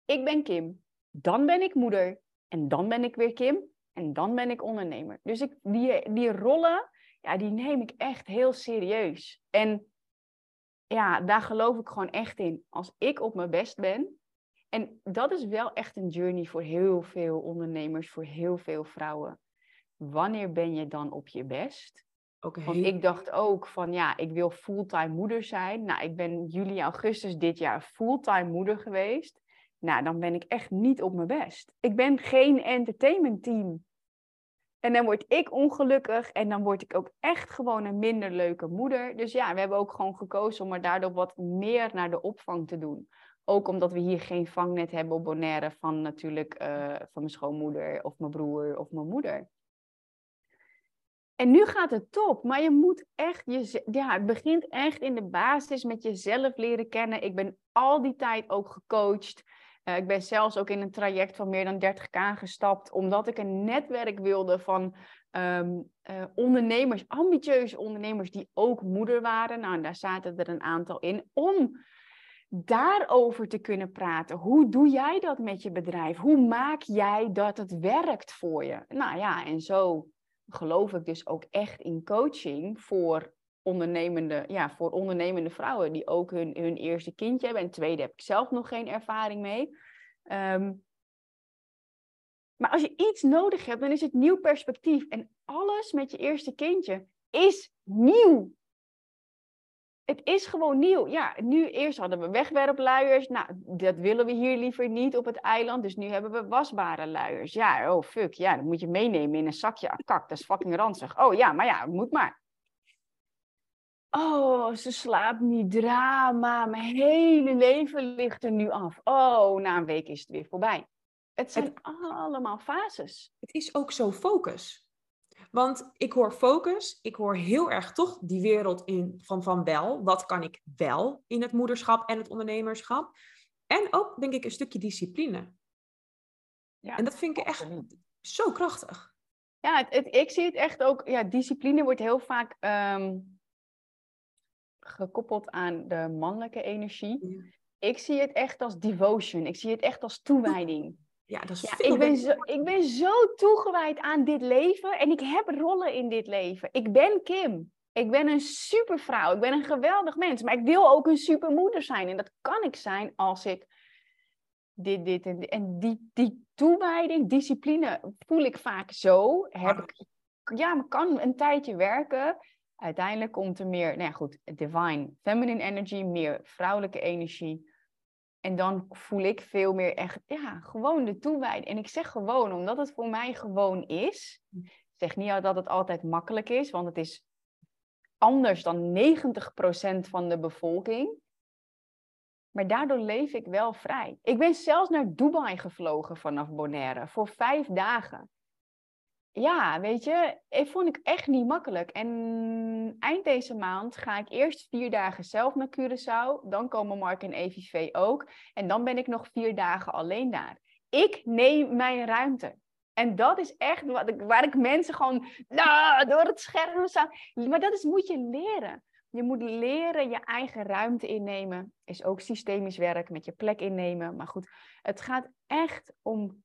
Ik ben Kim. Dan ben ik moeder. En dan ben ik weer Kim. En dan ben ik ondernemer. Dus ik, die, die rollen, ja, die neem ik echt heel serieus. En ja, daar geloof ik gewoon echt in. Als ik op mijn best ben. En dat is wel echt een journey voor heel veel ondernemers, voor heel veel vrouwen. Wanneer ben je dan op je best? Want ik dacht ook van ja, ik wil fulltime moeder zijn. Nou, ik ben juli, augustus dit jaar fulltime moeder geweest. Nou, dan ben ik echt niet op mijn best. Ik ben geen entertainment team. En dan word ik ongelukkig en dan word ik ook echt gewoon een minder leuke moeder. Dus ja, we hebben ook gewoon gekozen om er daardoor wat meer naar de opvang te doen. Ook omdat we hier geen vangnet hebben op Bonaire van natuurlijk eh, van mijn schoonmoeder of mijn broer of mijn moeder. En nu gaat het top, maar je moet echt, je, ja, het begint echt in de basis met jezelf leren kennen. Ik ben al die tijd ook gecoacht. Uh, ik ben zelfs ook in een traject van meer dan 30k gestapt, omdat ik een netwerk wilde van um, uh, ondernemers, ambitieuze ondernemers die ook moeder waren. Nou, daar zaten er een aantal in, om daarover te kunnen praten. Hoe doe jij dat met je bedrijf? Hoe maak jij dat het werkt voor je? Nou ja, en zo geloof ik dus ook echt in coaching voor ondernemende, ja, voor ondernemende vrouwen die ook hun, hun eerste kindje hebben. En tweede heb ik zelf nog geen ervaring mee. Um, maar als je iets nodig hebt, dan is het nieuw perspectief. En alles met je eerste kindje is nieuw. Het is gewoon nieuw. Ja, nu eerst hadden we wegwerpluiers. Nou, dat willen we hier liever niet op het eiland. Dus nu hebben we wasbare luiers. Ja, oh fuck. Ja, dat moet je meenemen in een zakje. Ah, kak, dat is fucking ranzig. Oh ja, maar ja, moet maar. Oh, ze slaapt niet. Drama. Mijn hele leven ligt er nu af. Oh, na een week is het weer voorbij. Het zijn allemaal fases. Het is ook zo focus. Want ik hoor focus, ik hoor heel erg toch die wereld in van, van wel. Wat kan ik wel in het moederschap en het ondernemerschap? En ook, denk ik, een stukje discipline. Ja, en dat vind ik echt zo krachtig. Ja, het, het, ik zie het echt ook, ja, discipline wordt heel vaak um, gekoppeld aan de mannelijke energie. Ik zie het echt als devotion, ik zie het echt als toewijding. Ja, dat is ja, ik, ben zo, ik ben zo toegewijd aan dit leven en ik heb rollen in dit leven. Ik ben Kim. Ik ben een supervrouw. Ik ben een geweldig mens. Maar ik wil ook een supermoeder zijn. En dat kan ik zijn als ik dit, dit en dit. En die, die toewijding, discipline voel ik vaak zo. Heb ik, ja, maar kan een tijdje werken. Uiteindelijk komt er meer, nou ja, goed, divine feminine energy, meer vrouwelijke energie. En dan voel ik veel meer echt, ja, gewoon de toewijding. En ik zeg gewoon, omdat het voor mij gewoon is. Ik zeg niet dat het altijd makkelijk is, want het is anders dan 90% van de bevolking. Maar daardoor leef ik wel vrij. Ik ben zelfs naar Dubai gevlogen vanaf Bonaire voor vijf dagen ja, weet je, ik vond ik echt niet makkelijk. En eind deze maand ga ik eerst vier dagen zelf naar Curaçao. Dan komen Mark en EVV ook. En dan ben ik nog vier dagen alleen daar. Ik neem mijn ruimte. En dat is echt wat ik, waar ik mensen gewoon nou, door het scherm staan. Maar dat is, moet je leren. Je moet leren je eigen ruimte innemen. Is ook systemisch werk met je plek innemen. Maar goed, het gaat echt om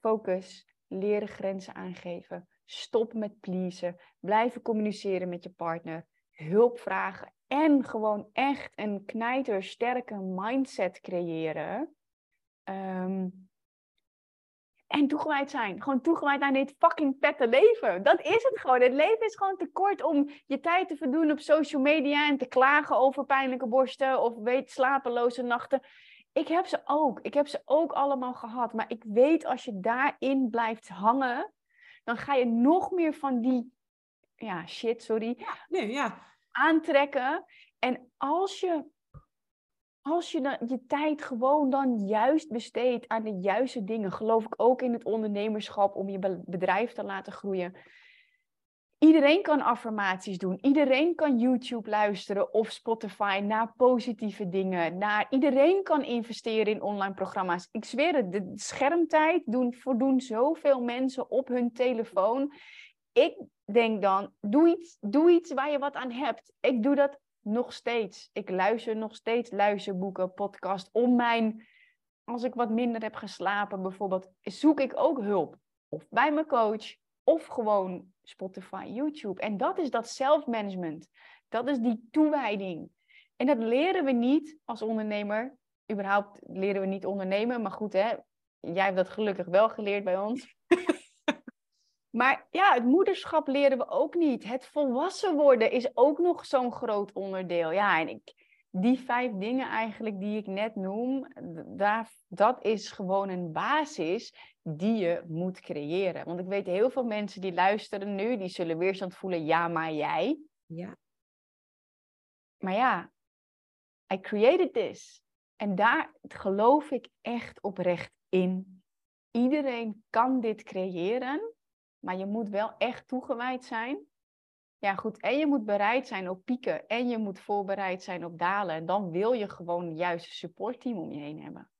focus, leren grenzen aangeven. Stop met pleasen. Blijven communiceren met je partner. Hulp vragen. En gewoon echt een knijtersterke mindset creëren. Um, en toegewijd zijn. Gewoon toegewijd aan dit fucking pette leven. Dat is het gewoon. Het leven is gewoon te kort om je tijd te verdoen op social media en te klagen over pijnlijke borsten of weet slapeloze nachten. Ik heb ze ook. Ik heb ze ook allemaal gehad. Maar ik weet als je daarin blijft hangen, dan ga je nog meer van die ja, shit, sorry, ja, nee, ja. aantrekken. En als je, als je dan je tijd gewoon dan juist besteedt aan de juiste dingen, geloof ik ook in het ondernemerschap om je bedrijf te laten groeien Iedereen kan affirmaties doen. Iedereen kan YouTube luisteren of Spotify naar positieve dingen. Naar, iedereen kan investeren in online programma's. Ik zweer het, de schermtijd doen, voldoen zoveel mensen op hun telefoon. Ik denk dan, doe iets, doe iets waar je wat aan hebt. Ik doe dat nog steeds. Ik luister nog steeds luisterboeken, podcast. Om mijn, als ik wat minder heb geslapen bijvoorbeeld, zoek ik ook hulp. Of bij mijn coach, of gewoon Spotify, YouTube. En dat is dat zelfmanagement. Dat is die toewijding. En dat leren we niet als ondernemer. Überhaupt leren we niet ondernemen. Maar goed, hè, jij hebt dat gelukkig wel geleerd bij ons. [LAUGHS] maar ja, het moederschap leren we ook niet. Het volwassen worden is ook nog zo'n groot onderdeel. Ja, en ik, die vijf dingen eigenlijk die ik net noem, daar, dat is gewoon een basis die je moet creëren. Want ik weet heel veel mensen die luisteren nu, die zullen weerstand voelen, ja, maar jij. Ja. Maar ja, I created this. En daar geloof ik echt oprecht in. Iedereen kan dit creëren, maar je moet wel echt toegewijd zijn. Ja, goed. En je moet bereid zijn op pieken en je moet voorbereid zijn op dalen. En dan wil je gewoon het juiste supportteam om je heen hebben.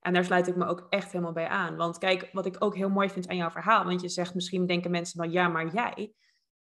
En daar sluit ik me ook echt helemaal bij aan. Want kijk, wat ik ook heel mooi vind aan jouw verhaal, want je zegt misschien denken mensen dan ja, maar jij.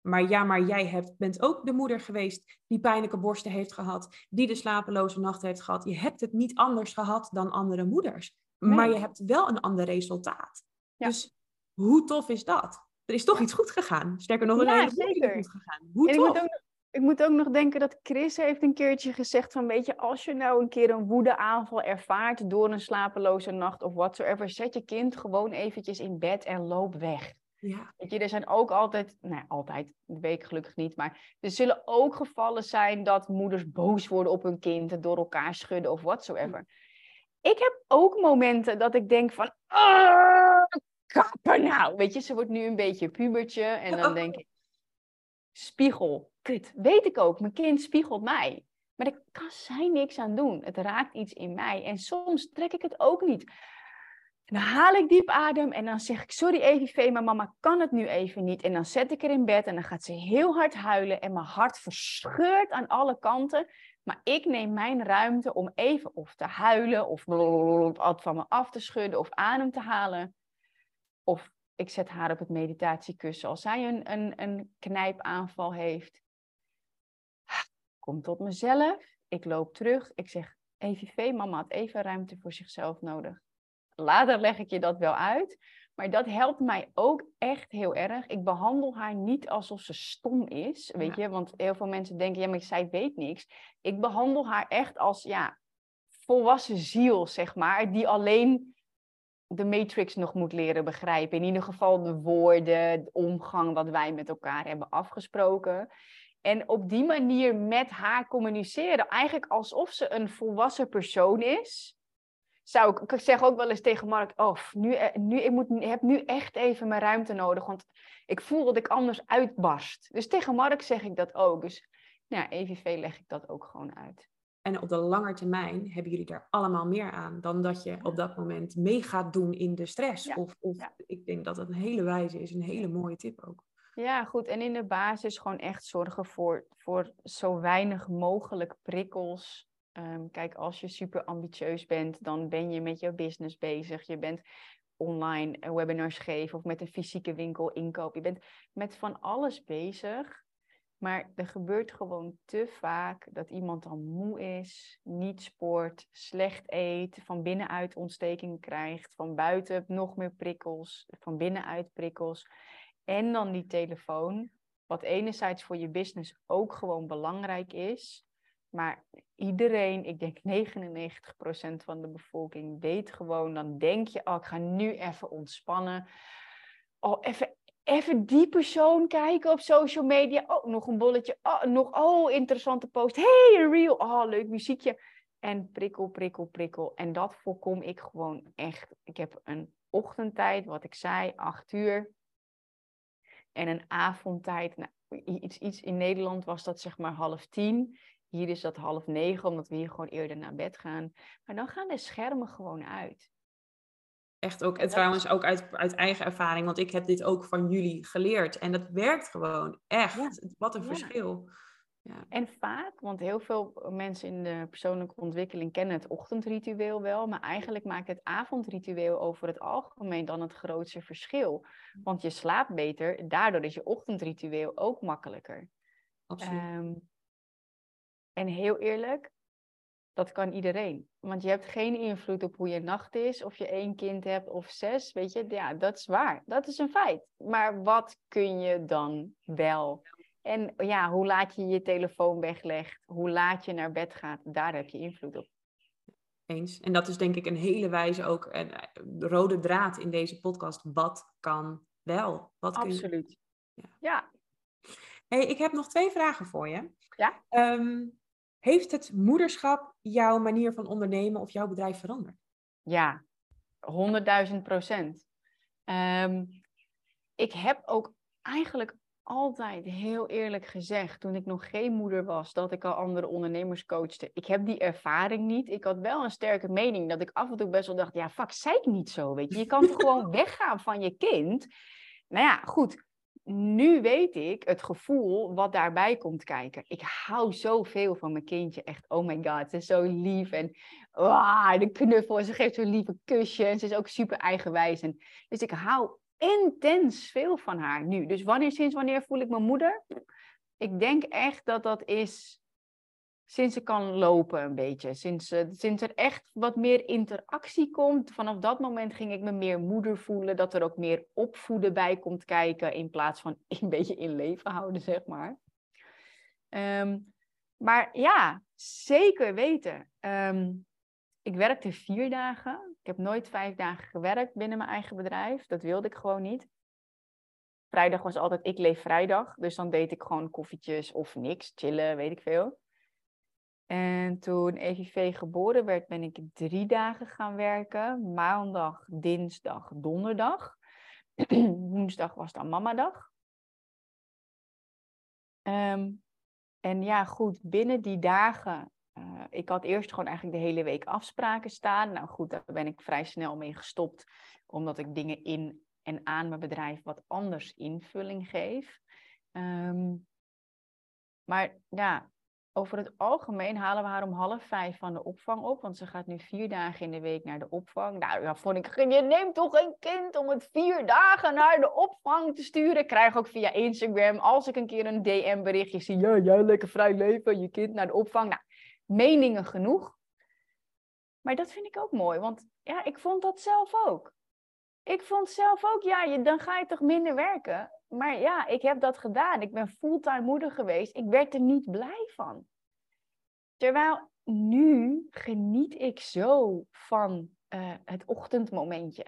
Maar ja, maar jij hebt, bent ook de moeder geweest die pijnlijke borsten heeft gehad, die de slapeloze nacht heeft gehad. Je hebt het niet anders gehad dan andere moeders. Maar je hebt wel een ander resultaat. Dus hoe tof is dat? Er is toch iets goed gegaan. Sterker nog, er ja, is zeker. goed gegaan. Hoe en ik moet, ook, ik moet ook nog denken dat Chris heeft een keertje gezegd van, weet je, als je nou een keer een woedeaanval ervaart door een slapeloze nacht of whatsoever, zet je kind gewoon eventjes in bed en loop weg. Ja. Weet je, er zijn ook altijd, nou altijd, dat weet ik gelukkig niet, maar er zullen ook gevallen zijn dat moeders boos worden op hun kind en door elkaar schudden of whatsoever. Ik heb ook momenten dat ik denk van, ah, kappen nou. Weet je, ze wordt nu een beetje pubertje en dan denk ik, spiegel, kut, weet ik ook, mijn kind spiegelt mij. Maar daar kan zij niks aan doen. Het raakt iets in mij en soms trek ik het ook niet. En dan haal ik diep adem en dan zeg ik, sorry EVV, maar mama kan het nu even niet. En dan zet ik haar in bed en dan gaat ze heel hard huilen en mijn hart verscheurt aan alle kanten. Maar ik neem mijn ruimte om even of te huilen of wat van me af te schudden of adem te halen. Of ik zet haar op het meditatiekussen als zij een, een, een knijpaanval heeft. Kom tot mezelf. Ik loop terug. Ik zeg, EVV, mama had even ruimte voor zichzelf nodig. Later leg ik je dat wel uit. Maar dat helpt mij ook echt heel erg. Ik behandel haar niet alsof ze stom is. Weet je, want heel veel mensen denken, ja, maar zij weet niks. Ik behandel haar echt als ja, volwassen ziel, zeg maar, die alleen de matrix nog moet leren begrijpen. In ieder geval de woorden, de omgang wat wij met elkaar hebben afgesproken. En op die manier met haar communiceren, eigenlijk alsof ze een volwassen persoon is zou ik, ik zeg ook wel eens tegen Mark, oh, nu, eh, nu, ik moet, heb nu echt even mijn ruimte nodig, want ik voel dat ik anders uitbarst. Dus tegen Mark zeg ik dat ook. Dus ja, EVV leg ik dat ook gewoon uit. En op de lange termijn hebben jullie daar allemaal meer aan dan dat je op dat moment mee gaat doen in de stress. Ja. Of, of Ja. ik denk dat het een hele wijze is, een hele mooie tip ook. Ja, goed. En in de basis gewoon echt zorgen voor, voor zo weinig mogelijk prikkels. Ehm, kijk, als je super ambitieus bent, dan ben je met jouw business bezig. Je bent online webinars geven of met een fysieke winkel inkoop. Je bent met van alles bezig. Maar er gebeurt gewoon te vaak dat iemand dan moe is, niet sport, slecht eet, van binnenuit ontsteking krijgt, van buiten nog meer prikkels, van binnenuit prikkels. En dan die telefoon, wat enerzijds voor je business ook gewoon belangrijk is. Maar iedereen, ik denk 99% van de bevolking, weet gewoon, dan denk je, oh, ik ga nu even ontspannen. Oh, even, even die persoon kijken op social media. Oh, nog een bolletje. Oh, nog, oh, interessante post. Hey, een reel. Oh, leuk muziekje. En prikkel, prikkel, prikkel. En dat voorkom ik gewoon echt. Ik heb een ochtendtijd, wat ik zei, acht uur. En een avondtijd, nou, iets, iets in Nederland was dat zeg maar half tien. Hier is dat half negen, omdat we hier gewoon eerder naar bed gaan. Maar dan gaan de schermen gewoon uit. Echt ook, en trouwens ook uit, uit eigen ervaring, want ik heb dit ook van jullie geleerd. En dat werkt gewoon, echt. Wat een Ja. verschil. Ja. En vaak, want heel veel mensen in de persoonlijke ontwikkeling kennen het ochtendritueel wel, maar eigenlijk maakt het avondritueel over het algemeen dan het grootste verschil. Want je slaapt beter, daardoor is je ochtendritueel ook makkelijker. Absoluut. Ehm, en heel eerlijk, dat kan iedereen. Want je hebt geen invloed op hoe je nacht is, of je één kind hebt of zes, weet je. Ja, dat is waar. Dat is een feit. Maar wat kun je dan wel? En ja, hoe laat je je telefoon weglegt, hoe laat je naar bed gaat, daar heb je invloed op. Eens. En dat is denk ik een hele wijze ook, een eh, rode draad in deze podcast. Wat kan wel? Wat kun je- Absoluut. Ja. Ja, Hey, ik heb nog twee vragen voor je. Ja? Ehm, heeft het moederschap jouw manier van ondernemen of jouw bedrijf veranderd? Ja, honderdduizend procent. Ehm, ik heb ook eigenlijk altijd heel eerlijk gezegd, toen ik nog geen moeder was, dat ik al andere ondernemers coachte. Ik heb die ervaring niet. Ik had wel een sterke mening dat ik af en toe best wel dacht, ja, fuck, zei ik niet zo, weet je. Je kan toch gewoon [LAUGHS] weggaan van je kind. Nou ja, goed. Nu weet ik het gevoel wat daarbij komt kijken. Ik hou zoveel van mijn kindje. Echt, oh my god, ze is zo lief. En wow, de knuffel. En ze geeft zo'n lieve kusje. En ze is ook super eigenwijs. En, dus ik hou intens veel van haar nu. Dus wanneer, sinds wanneer voel ik mijn moeder? Ik denk echt dat dat is sinds ze kan lopen een beetje. Sinds, uh, sinds er echt wat meer interactie komt. Vanaf dat moment ging ik me meer moeder voelen. Dat er ook meer opvoeden bij komt kijken. In plaats van [LAUGHS] een beetje in leven houden, zeg maar. Ehm, maar ja, zeker weten. Ehm, ik werkte vier dagen. Ik heb nooit vijf dagen gewerkt binnen mijn eigen bedrijf. Dat wilde ik gewoon niet. Vrijdag was altijd ik leef vrijdag. Dus dan deed ik gewoon koffietjes of niks, chillen, weet ik veel. En toen EVV geboren werd, ben ik drie dagen gaan werken. Maandag, dinsdag, donderdag. [CLEARS THROAT] Woensdag was dan mamadag. Um, en ja, goed, binnen die dagen uh, ik had eerst gewoon eigenlijk de hele week afspraken staan. Nou goed, daar ben ik vrij snel mee gestopt, omdat ik dingen in en aan mijn bedrijf wat anders invulling geef. Um, maar ja, over het algemeen halen we haar om half vijf van de opvang op, want ze gaat nu vier dagen in de week naar de opvang. Nou, ja, vond ik, je neemt toch een kind om het vier dagen naar de opvang te sturen? Ik krijg ook via Instagram, als ik een keer een DM-berichtje zie, ja, jij lekker vrij leven, je kind naar de opvang. Nou, meningen genoeg. Maar dat vind ik ook mooi, want ja, ik vond dat zelf ook. Ik vond zelf ook, ja, je, dan ga je toch minder werken. Maar ja, ik heb dat gedaan. Ik ben fulltime moeder geweest. Ik werd er niet blij van. Terwijl nu geniet ik zo van uh, het ochtendmomentje.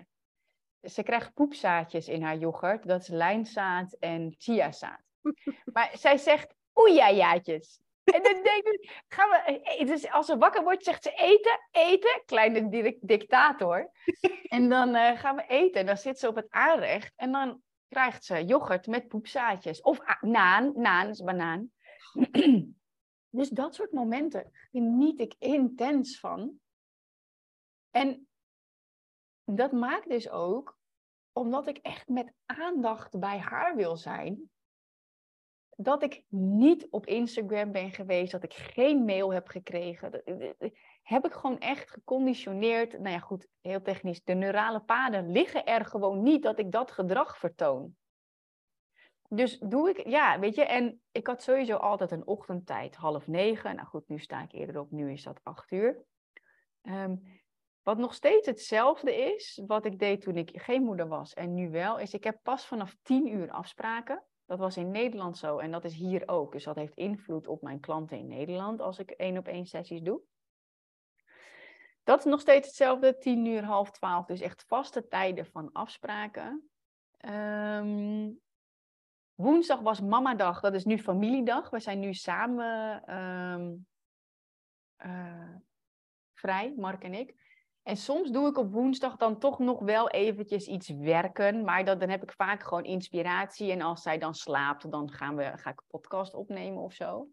Ze krijgt poepzaadjes in haar yoghurt. Dat is lijnzaad en chiazaad. [LAUGHS] Maar zij zegt oeiajaatjes. En dan denk ik, gaan we, dus als ze wakker wordt, zegt ze eten, eten, kleine dictator. En dan uh, gaan we eten en dan zit ze op het aanrecht en dan krijgt ze yoghurt met poepzaadjes. Of naan, naan is banaan. [CLEARS THROAT] dus dat soort momenten geniet ik intens van. En dat maakt dus ook, omdat ik echt met aandacht bij haar wil zijn, dat ik niet op Instagram ben geweest, dat ik geen mail heb gekregen. Heb ik gewoon echt geconditioneerd. Nou ja, goed, heel technisch. De neurale paden liggen er gewoon niet dat ik dat gedrag vertoon. Dus doe ik, ja, weet je, en ik had sowieso altijd een ochtendtijd, half negen. Nou goed, nu sta ik eerder op, nu is dat acht uur. Ehm, wat nog steeds hetzelfde is, wat ik deed toen ik geen moeder was en nu wel, is ik heb pas vanaf tien uur afspraken. Dat was in Nederland zo en dat is hier ook. Dus dat heeft invloed op mijn klanten in Nederland als ik één op één sessies doe. Dat is nog steeds hetzelfde, tien uur, half twaalf. Dus echt vaste tijden van afspraken. Um, woensdag was mamadag, dat is nu familiedag. We zijn nu samen um, uh, vrij, Mark en ik. En soms doe ik op woensdag dan toch nog wel eventjes iets werken. Maar dat, dan heb ik vaak gewoon inspiratie. En als zij dan slaapt, dan gaan we, ga ik een podcast opnemen of zo.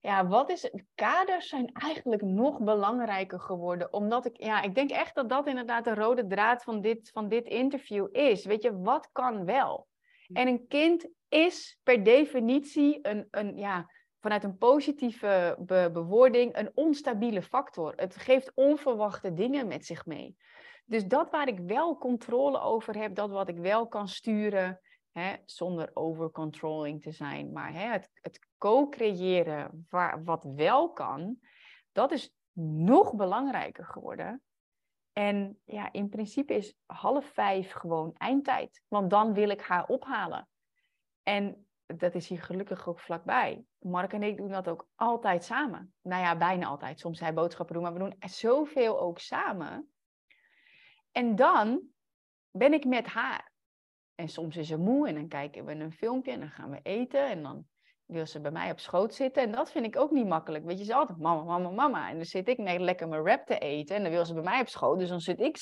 Ja, wat is het? Kaders zijn eigenlijk nog belangrijker geworden. Omdat ik, ja, ik denk echt dat dat inderdaad de rode draad van dit, van dit interview is. Weet je, wat kan wel? En een kind is per definitie een, een ja, vanuit een positieve be bewoording een onstabiele factor. Het geeft onverwachte dingen met zich mee. Dus dat waar ik wel controle over heb, dat wat ik wel kan sturen, hè, zonder overcontrolling te zijn, maar hè, het, het co-creëren wat wel kan, dat is nog belangrijker geworden. En ja, in principe is half vijf gewoon eindtijd, want dan wil ik haar ophalen. En dat is hier gelukkig ook vlakbij. Mark en ik doen dat ook altijd samen. Nou ja, bijna altijd. Soms hij boodschappen doen, maar we doen zoveel ook samen. En dan ben ik met haar. En soms is ze moe en dan kijken we een filmpje en dan gaan we eten. En dan wil ze bij mij op schoot zitten. En dat vind ik ook niet makkelijk. Weet je, ze altijd mama, mama, mama. En dan zit ik net lekker mijn rap te eten. En dan wil ze bij mij op schoot. Dus dan zit ik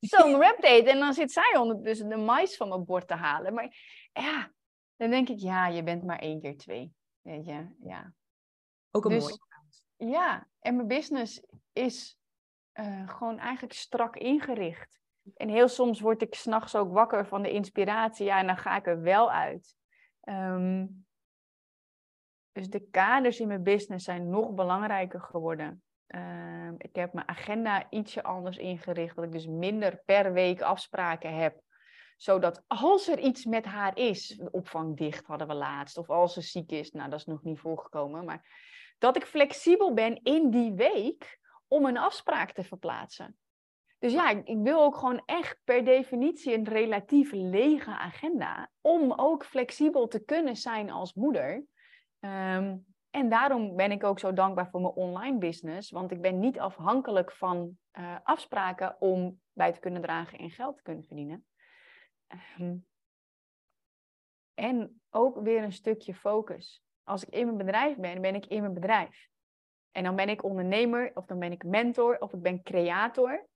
zo mijn rap te eten. En dan zit zij ondertussen de mais van mijn bord te halen. Maar ja, Dan denk ik, ja, je bent maar één keer twee. Weet je, ja. Ook een Dus- mooie. Ja, en mijn business is eh, gewoon eigenlijk strak ingericht. En heel soms word ik s'nachts ook wakker van de inspiratie. Ja, en dan ga ik er wel uit. Ehm, dus de kaders in mijn business zijn nog belangrijker geworden. Ehm, ik heb mijn agenda ietsje anders ingericht. Dat ik dus minder per week afspraken heb. Zodat als er iets met haar is, opvang dicht hadden we laatst. Of als ze ziek is, nou dat is nog niet voorgekomen. Maar dat ik flexibel ben in die week om een afspraak te verplaatsen. Dus ja, ik, ik wil ook gewoon echt per definitie een relatief lege agenda. Om ook flexibel te kunnen zijn als moeder. Ehm, en daarom ben ik ook zo dankbaar voor mijn online business. Want ik ben niet afhankelijk van eh, afspraken om bij te kunnen dragen en geld te kunnen verdienen. Ehm, en ook weer een stukje focus. Als ik in mijn bedrijf ben, ben ik in mijn bedrijf. En dan ben ik ondernemer, of dan ben ik mentor, of ik ben creator.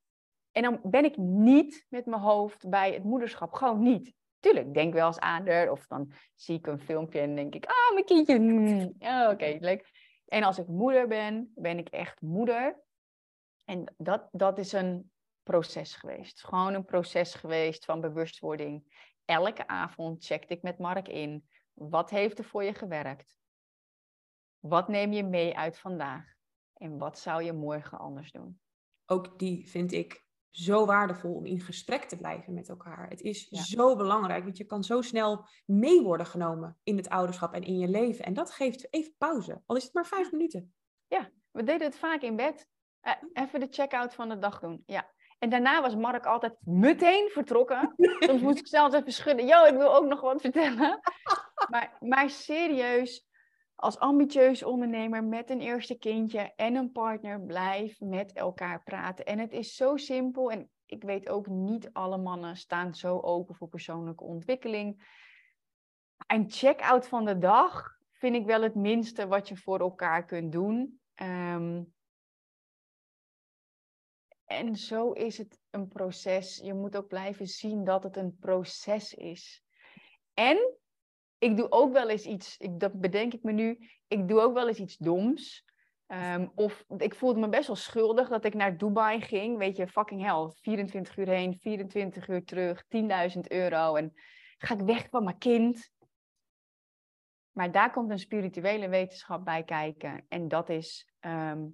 En dan ben ik niet met mijn hoofd bij het moederschap. Gewoon niet. Tuurlijk, ik denk wel eens aan er. Of dan zie ik een filmpje en denk ik, ah, mijn kindje. mm, [LAUGHS] ja, Oké, leuk. En als ik moeder ben, ben ik echt moeder. En dat, dat is een proces geweest. Gewoon een proces geweest van bewustwording. Elke avond checkte ik met Mark in. Wat heeft er voor je gewerkt? Wat neem je mee uit vandaag? En wat zou je morgen anders doen? Ook die vind ik zo waardevol om in gesprek te blijven met elkaar. Het is Ja. zo belangrijk, want je kan zo snel mee worden genomen in het ouderschap en in je leven. En dat geeft even pauze, al is het maar vijf minuten. We deden het vaak in bed. Eh, even de check-out van de dag doen. Ja. En daarna was Mark altijd meteen vertrokken. [LAUGHS] Soms moest ik zelfs even schudden. Yo, ik wil ook nog wat vertellen. [LAUGHS] Maar, maar serieus, als ambitieus ondernemer met een eerste kindje en een partner, blijf met elkaar praten. En het is zo simpel. En ik weet ook niet alle mannen staan zo open voor persoonlijke ontwikkeling. Een check-out van de dag vind ik wel het minste wat je voor elkaar kunt doen. Ehm, en zo is het een proces. Je moet ook blijven zien dat het een proces is. En ik doe ook wel eens iets, ik, dat bedenk ik me nu, ik doe ook wel eens iets doms. Ehm, of ik voelde me best wel schuldig dat ik naar Dubai ging. Weet je, fucking hell. 24 uur heen, 24 uur terug, 10.000 euro. En ga ik weg van mijn kind. Maar daar komt een spirituele wetenschap bij kijken. En dat is, ehm,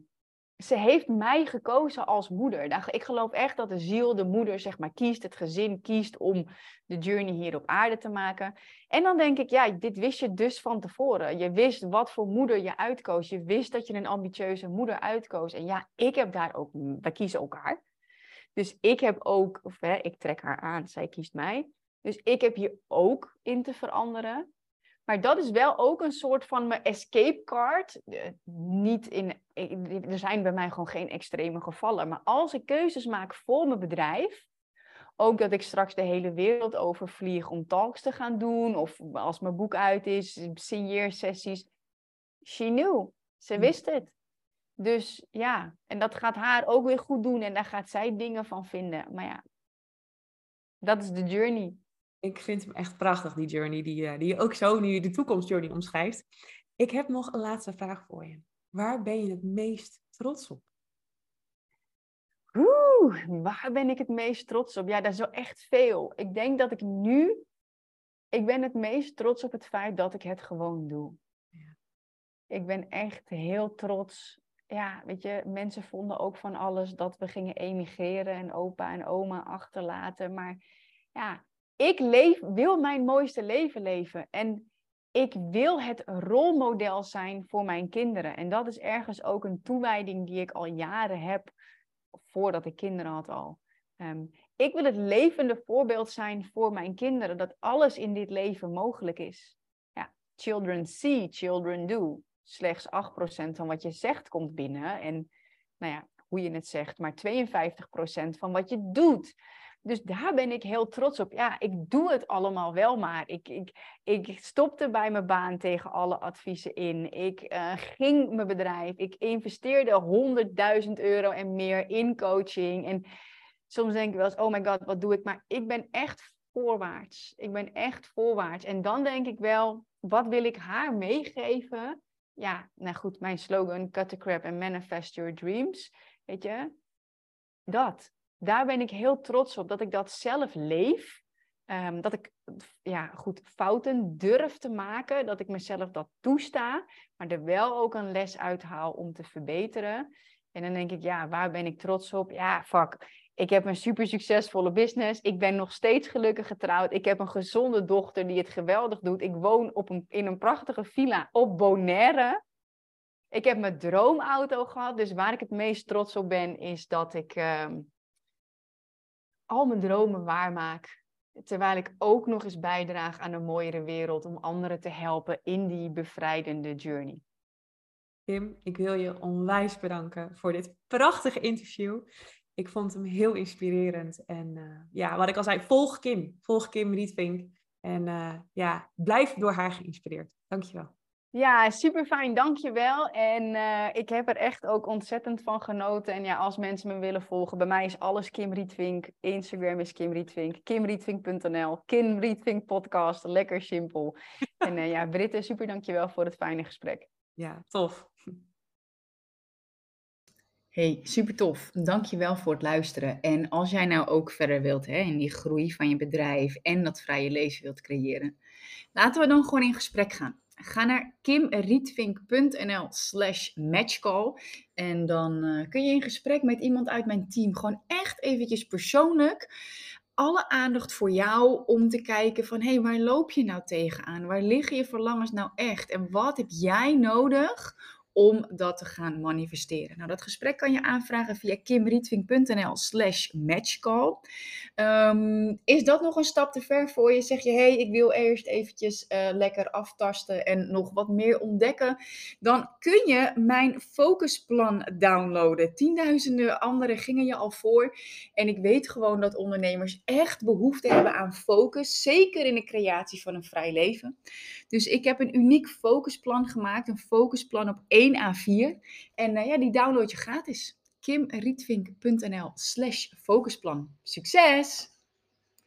ze heeft mij gekozen als moeder. Nou, Ik geloof echt dat de ziel, de moeder, zeg maar, kiest, het gezin kiest om de journey hier op aarde te maken. En dan denk ik, ja, dit wist je dus van tevoren. Je wist wat voor moeder je uitkoos. Je wist dat je een ambitieuze moeder uitkoos. En ja, ik heb daar ook, wij kiezen elkaar. Dus ik heb ook, of hè, ik trek haar aan, zij kiest mij. Dus ik heb hier ook in te veranderen. Maar dat is wel ook een soort van mijn escape card. Niet in, er zijn bij mij gewoon geen extreme gevallen. Maar als ik keuzes maak voor mijn bedrijf, ook dat ik straks de hele wereld overvlieg om talks te gaan doen. Of als mijn boek uit is, signeersessies. She knew. Ze wist het. Dus ja, en dat gaat haar ook weer goed doen. En daar gaat zij dingen van vinden. Maar ja, dat is de journey. Ik vind hem echt prachtig, die journey, die, eh, die je ook zo nu de toekomstjourney omschrijft. Ik heb nog een laatste vraag voor je. Waar ben je het meest trots op? Oeh, waar ben ik het meest trots op? Ja, dat is wel echt veel. Ik denk dat ik nu, ik ben het meest trots op het feit dat ik het gewoon doe. Ja. Ik ben echt heel trots. Ja, weet je, mensen vonden ook van alles dat we gingen emigreren en opa en oma achterlaten. Maar ja, ik leef, wil mijn mooiste leven leven. En ik wil het rolmodel zijn voor mijn kinderen. En dat is ergens ook een toewijding die ik al jaren heb voordat ik kinderen had al. Ehm, ik wil het levende voorbeeld zijn voor mijn kinderen dat alles in dit leven mogelijk is. Ja, children see, children do. Slechts 8% van wat je zegt komt binnen. En nou ja, hoe je het zegt, maar 52% van wat je doet. Dus daar ben ik heel trots op. Ja, ik doe het allemaal wel maar. Ik, ik, ik stopte bij mijn baan tegen alle adviezen in. Ik eh, ging mijn bedrijf. Ik investeerde 100.000 euro en meer in coaching. En soms denk ik wel eens, oh my god, wat doe ik? Maar ik ben echt voorwaarts. Ik ben echt voorwaarts. En dan denk ik wel, wat wil ik haar meegeven? Ja, nou goed, mijn slogan, cut the crap and manifest your dreams. Weet je, dat. Daar ben ik heel trots op, dat ik dat zelf leef. Ehm, dat ik ja, goed fouten durf te maken, dat ik mezelf dat toesta, maar er wel ook een les uithaal om te verbeteren. En dan denk ik, ja, waar ben ik trots op? Ja, fuck. Ik heb een super succesvolle business. Ik ben nog steeds gelukkig getrouwd. Ik heb een gezonde dochter die het geweldig doet. Ik woon op een, in een prachtige villa op Bonaire. Ik heb mijn droomauto gehad. Dus waar ik het meest trots op ben, is dat ik ehm, al mijn dromen waarmaak. Terwijl ik ook nog eens bijdraag aan een mooiere wereld om anderen te helpen in die bevrijdende journey. Kim, ik wil je onwijs bedanken voor dit prachtige interview. Ik vond hem heel inspirerend. En uh, ja, wat ik al zei, volg Kim. Volg Kim Rietvink. En uh, ja, blijf door haar geïnspireerd. Dankjewel. Ja, super fijn, dankjewel. En uh, ik heb er echt ook ontzettend van genoten. En ja, als mensen me willen volgen, bij mij is alles Kim Rietvink. Instagram is Kim Rietvink, kimrietvink.nl, Kim Rietvink podcast, lekker simpel. [LAUGHS] en uh, ja, Britte, super dankjewel voor het fijne gesprek. Ja, tof. Hey, super tof. Dankjewel voor het luisteren. En als jij nou ook verder wilt hè, in die groei van je bedrijf en dat vrije leven wilt creëren, laten we dan gewoon in gesprek gaan. Ga naar kimrietvink.nl slash matchcall en dan uh, kun je in gesprek met iemand uit mijn team gewoon echt eventjes persoonlijk alle aandacht voor jou om te kijken van hé, hey, waar loop je nou tegenaan? Waar liggen je verlangens nou echt? En wat heb jij nodig om dat te gaan manifesteren. Nou, dat gesprek kan je aanvragen via kimrietving.nl slash matchcall. Um, is dat nog een stap te ver voor je? Zeg je, hey, ik wil eerst eventjes uh, lekker aftasten en nog wat meer ontdekken. Dan kun je mijn focusplan downloaden. Tienduizenden anderen gingen je al voor. En ik weet gewoon dat ondernemers echt behoefte hebben aan focus. Zeker in de creatie van een vrij leven. Dus ik heb een uniek focusplan gemaakt. Een focusplan op 1 A4. En uh, ja, die download je gratis. kimrietvink.nl slash focusplan. Succes!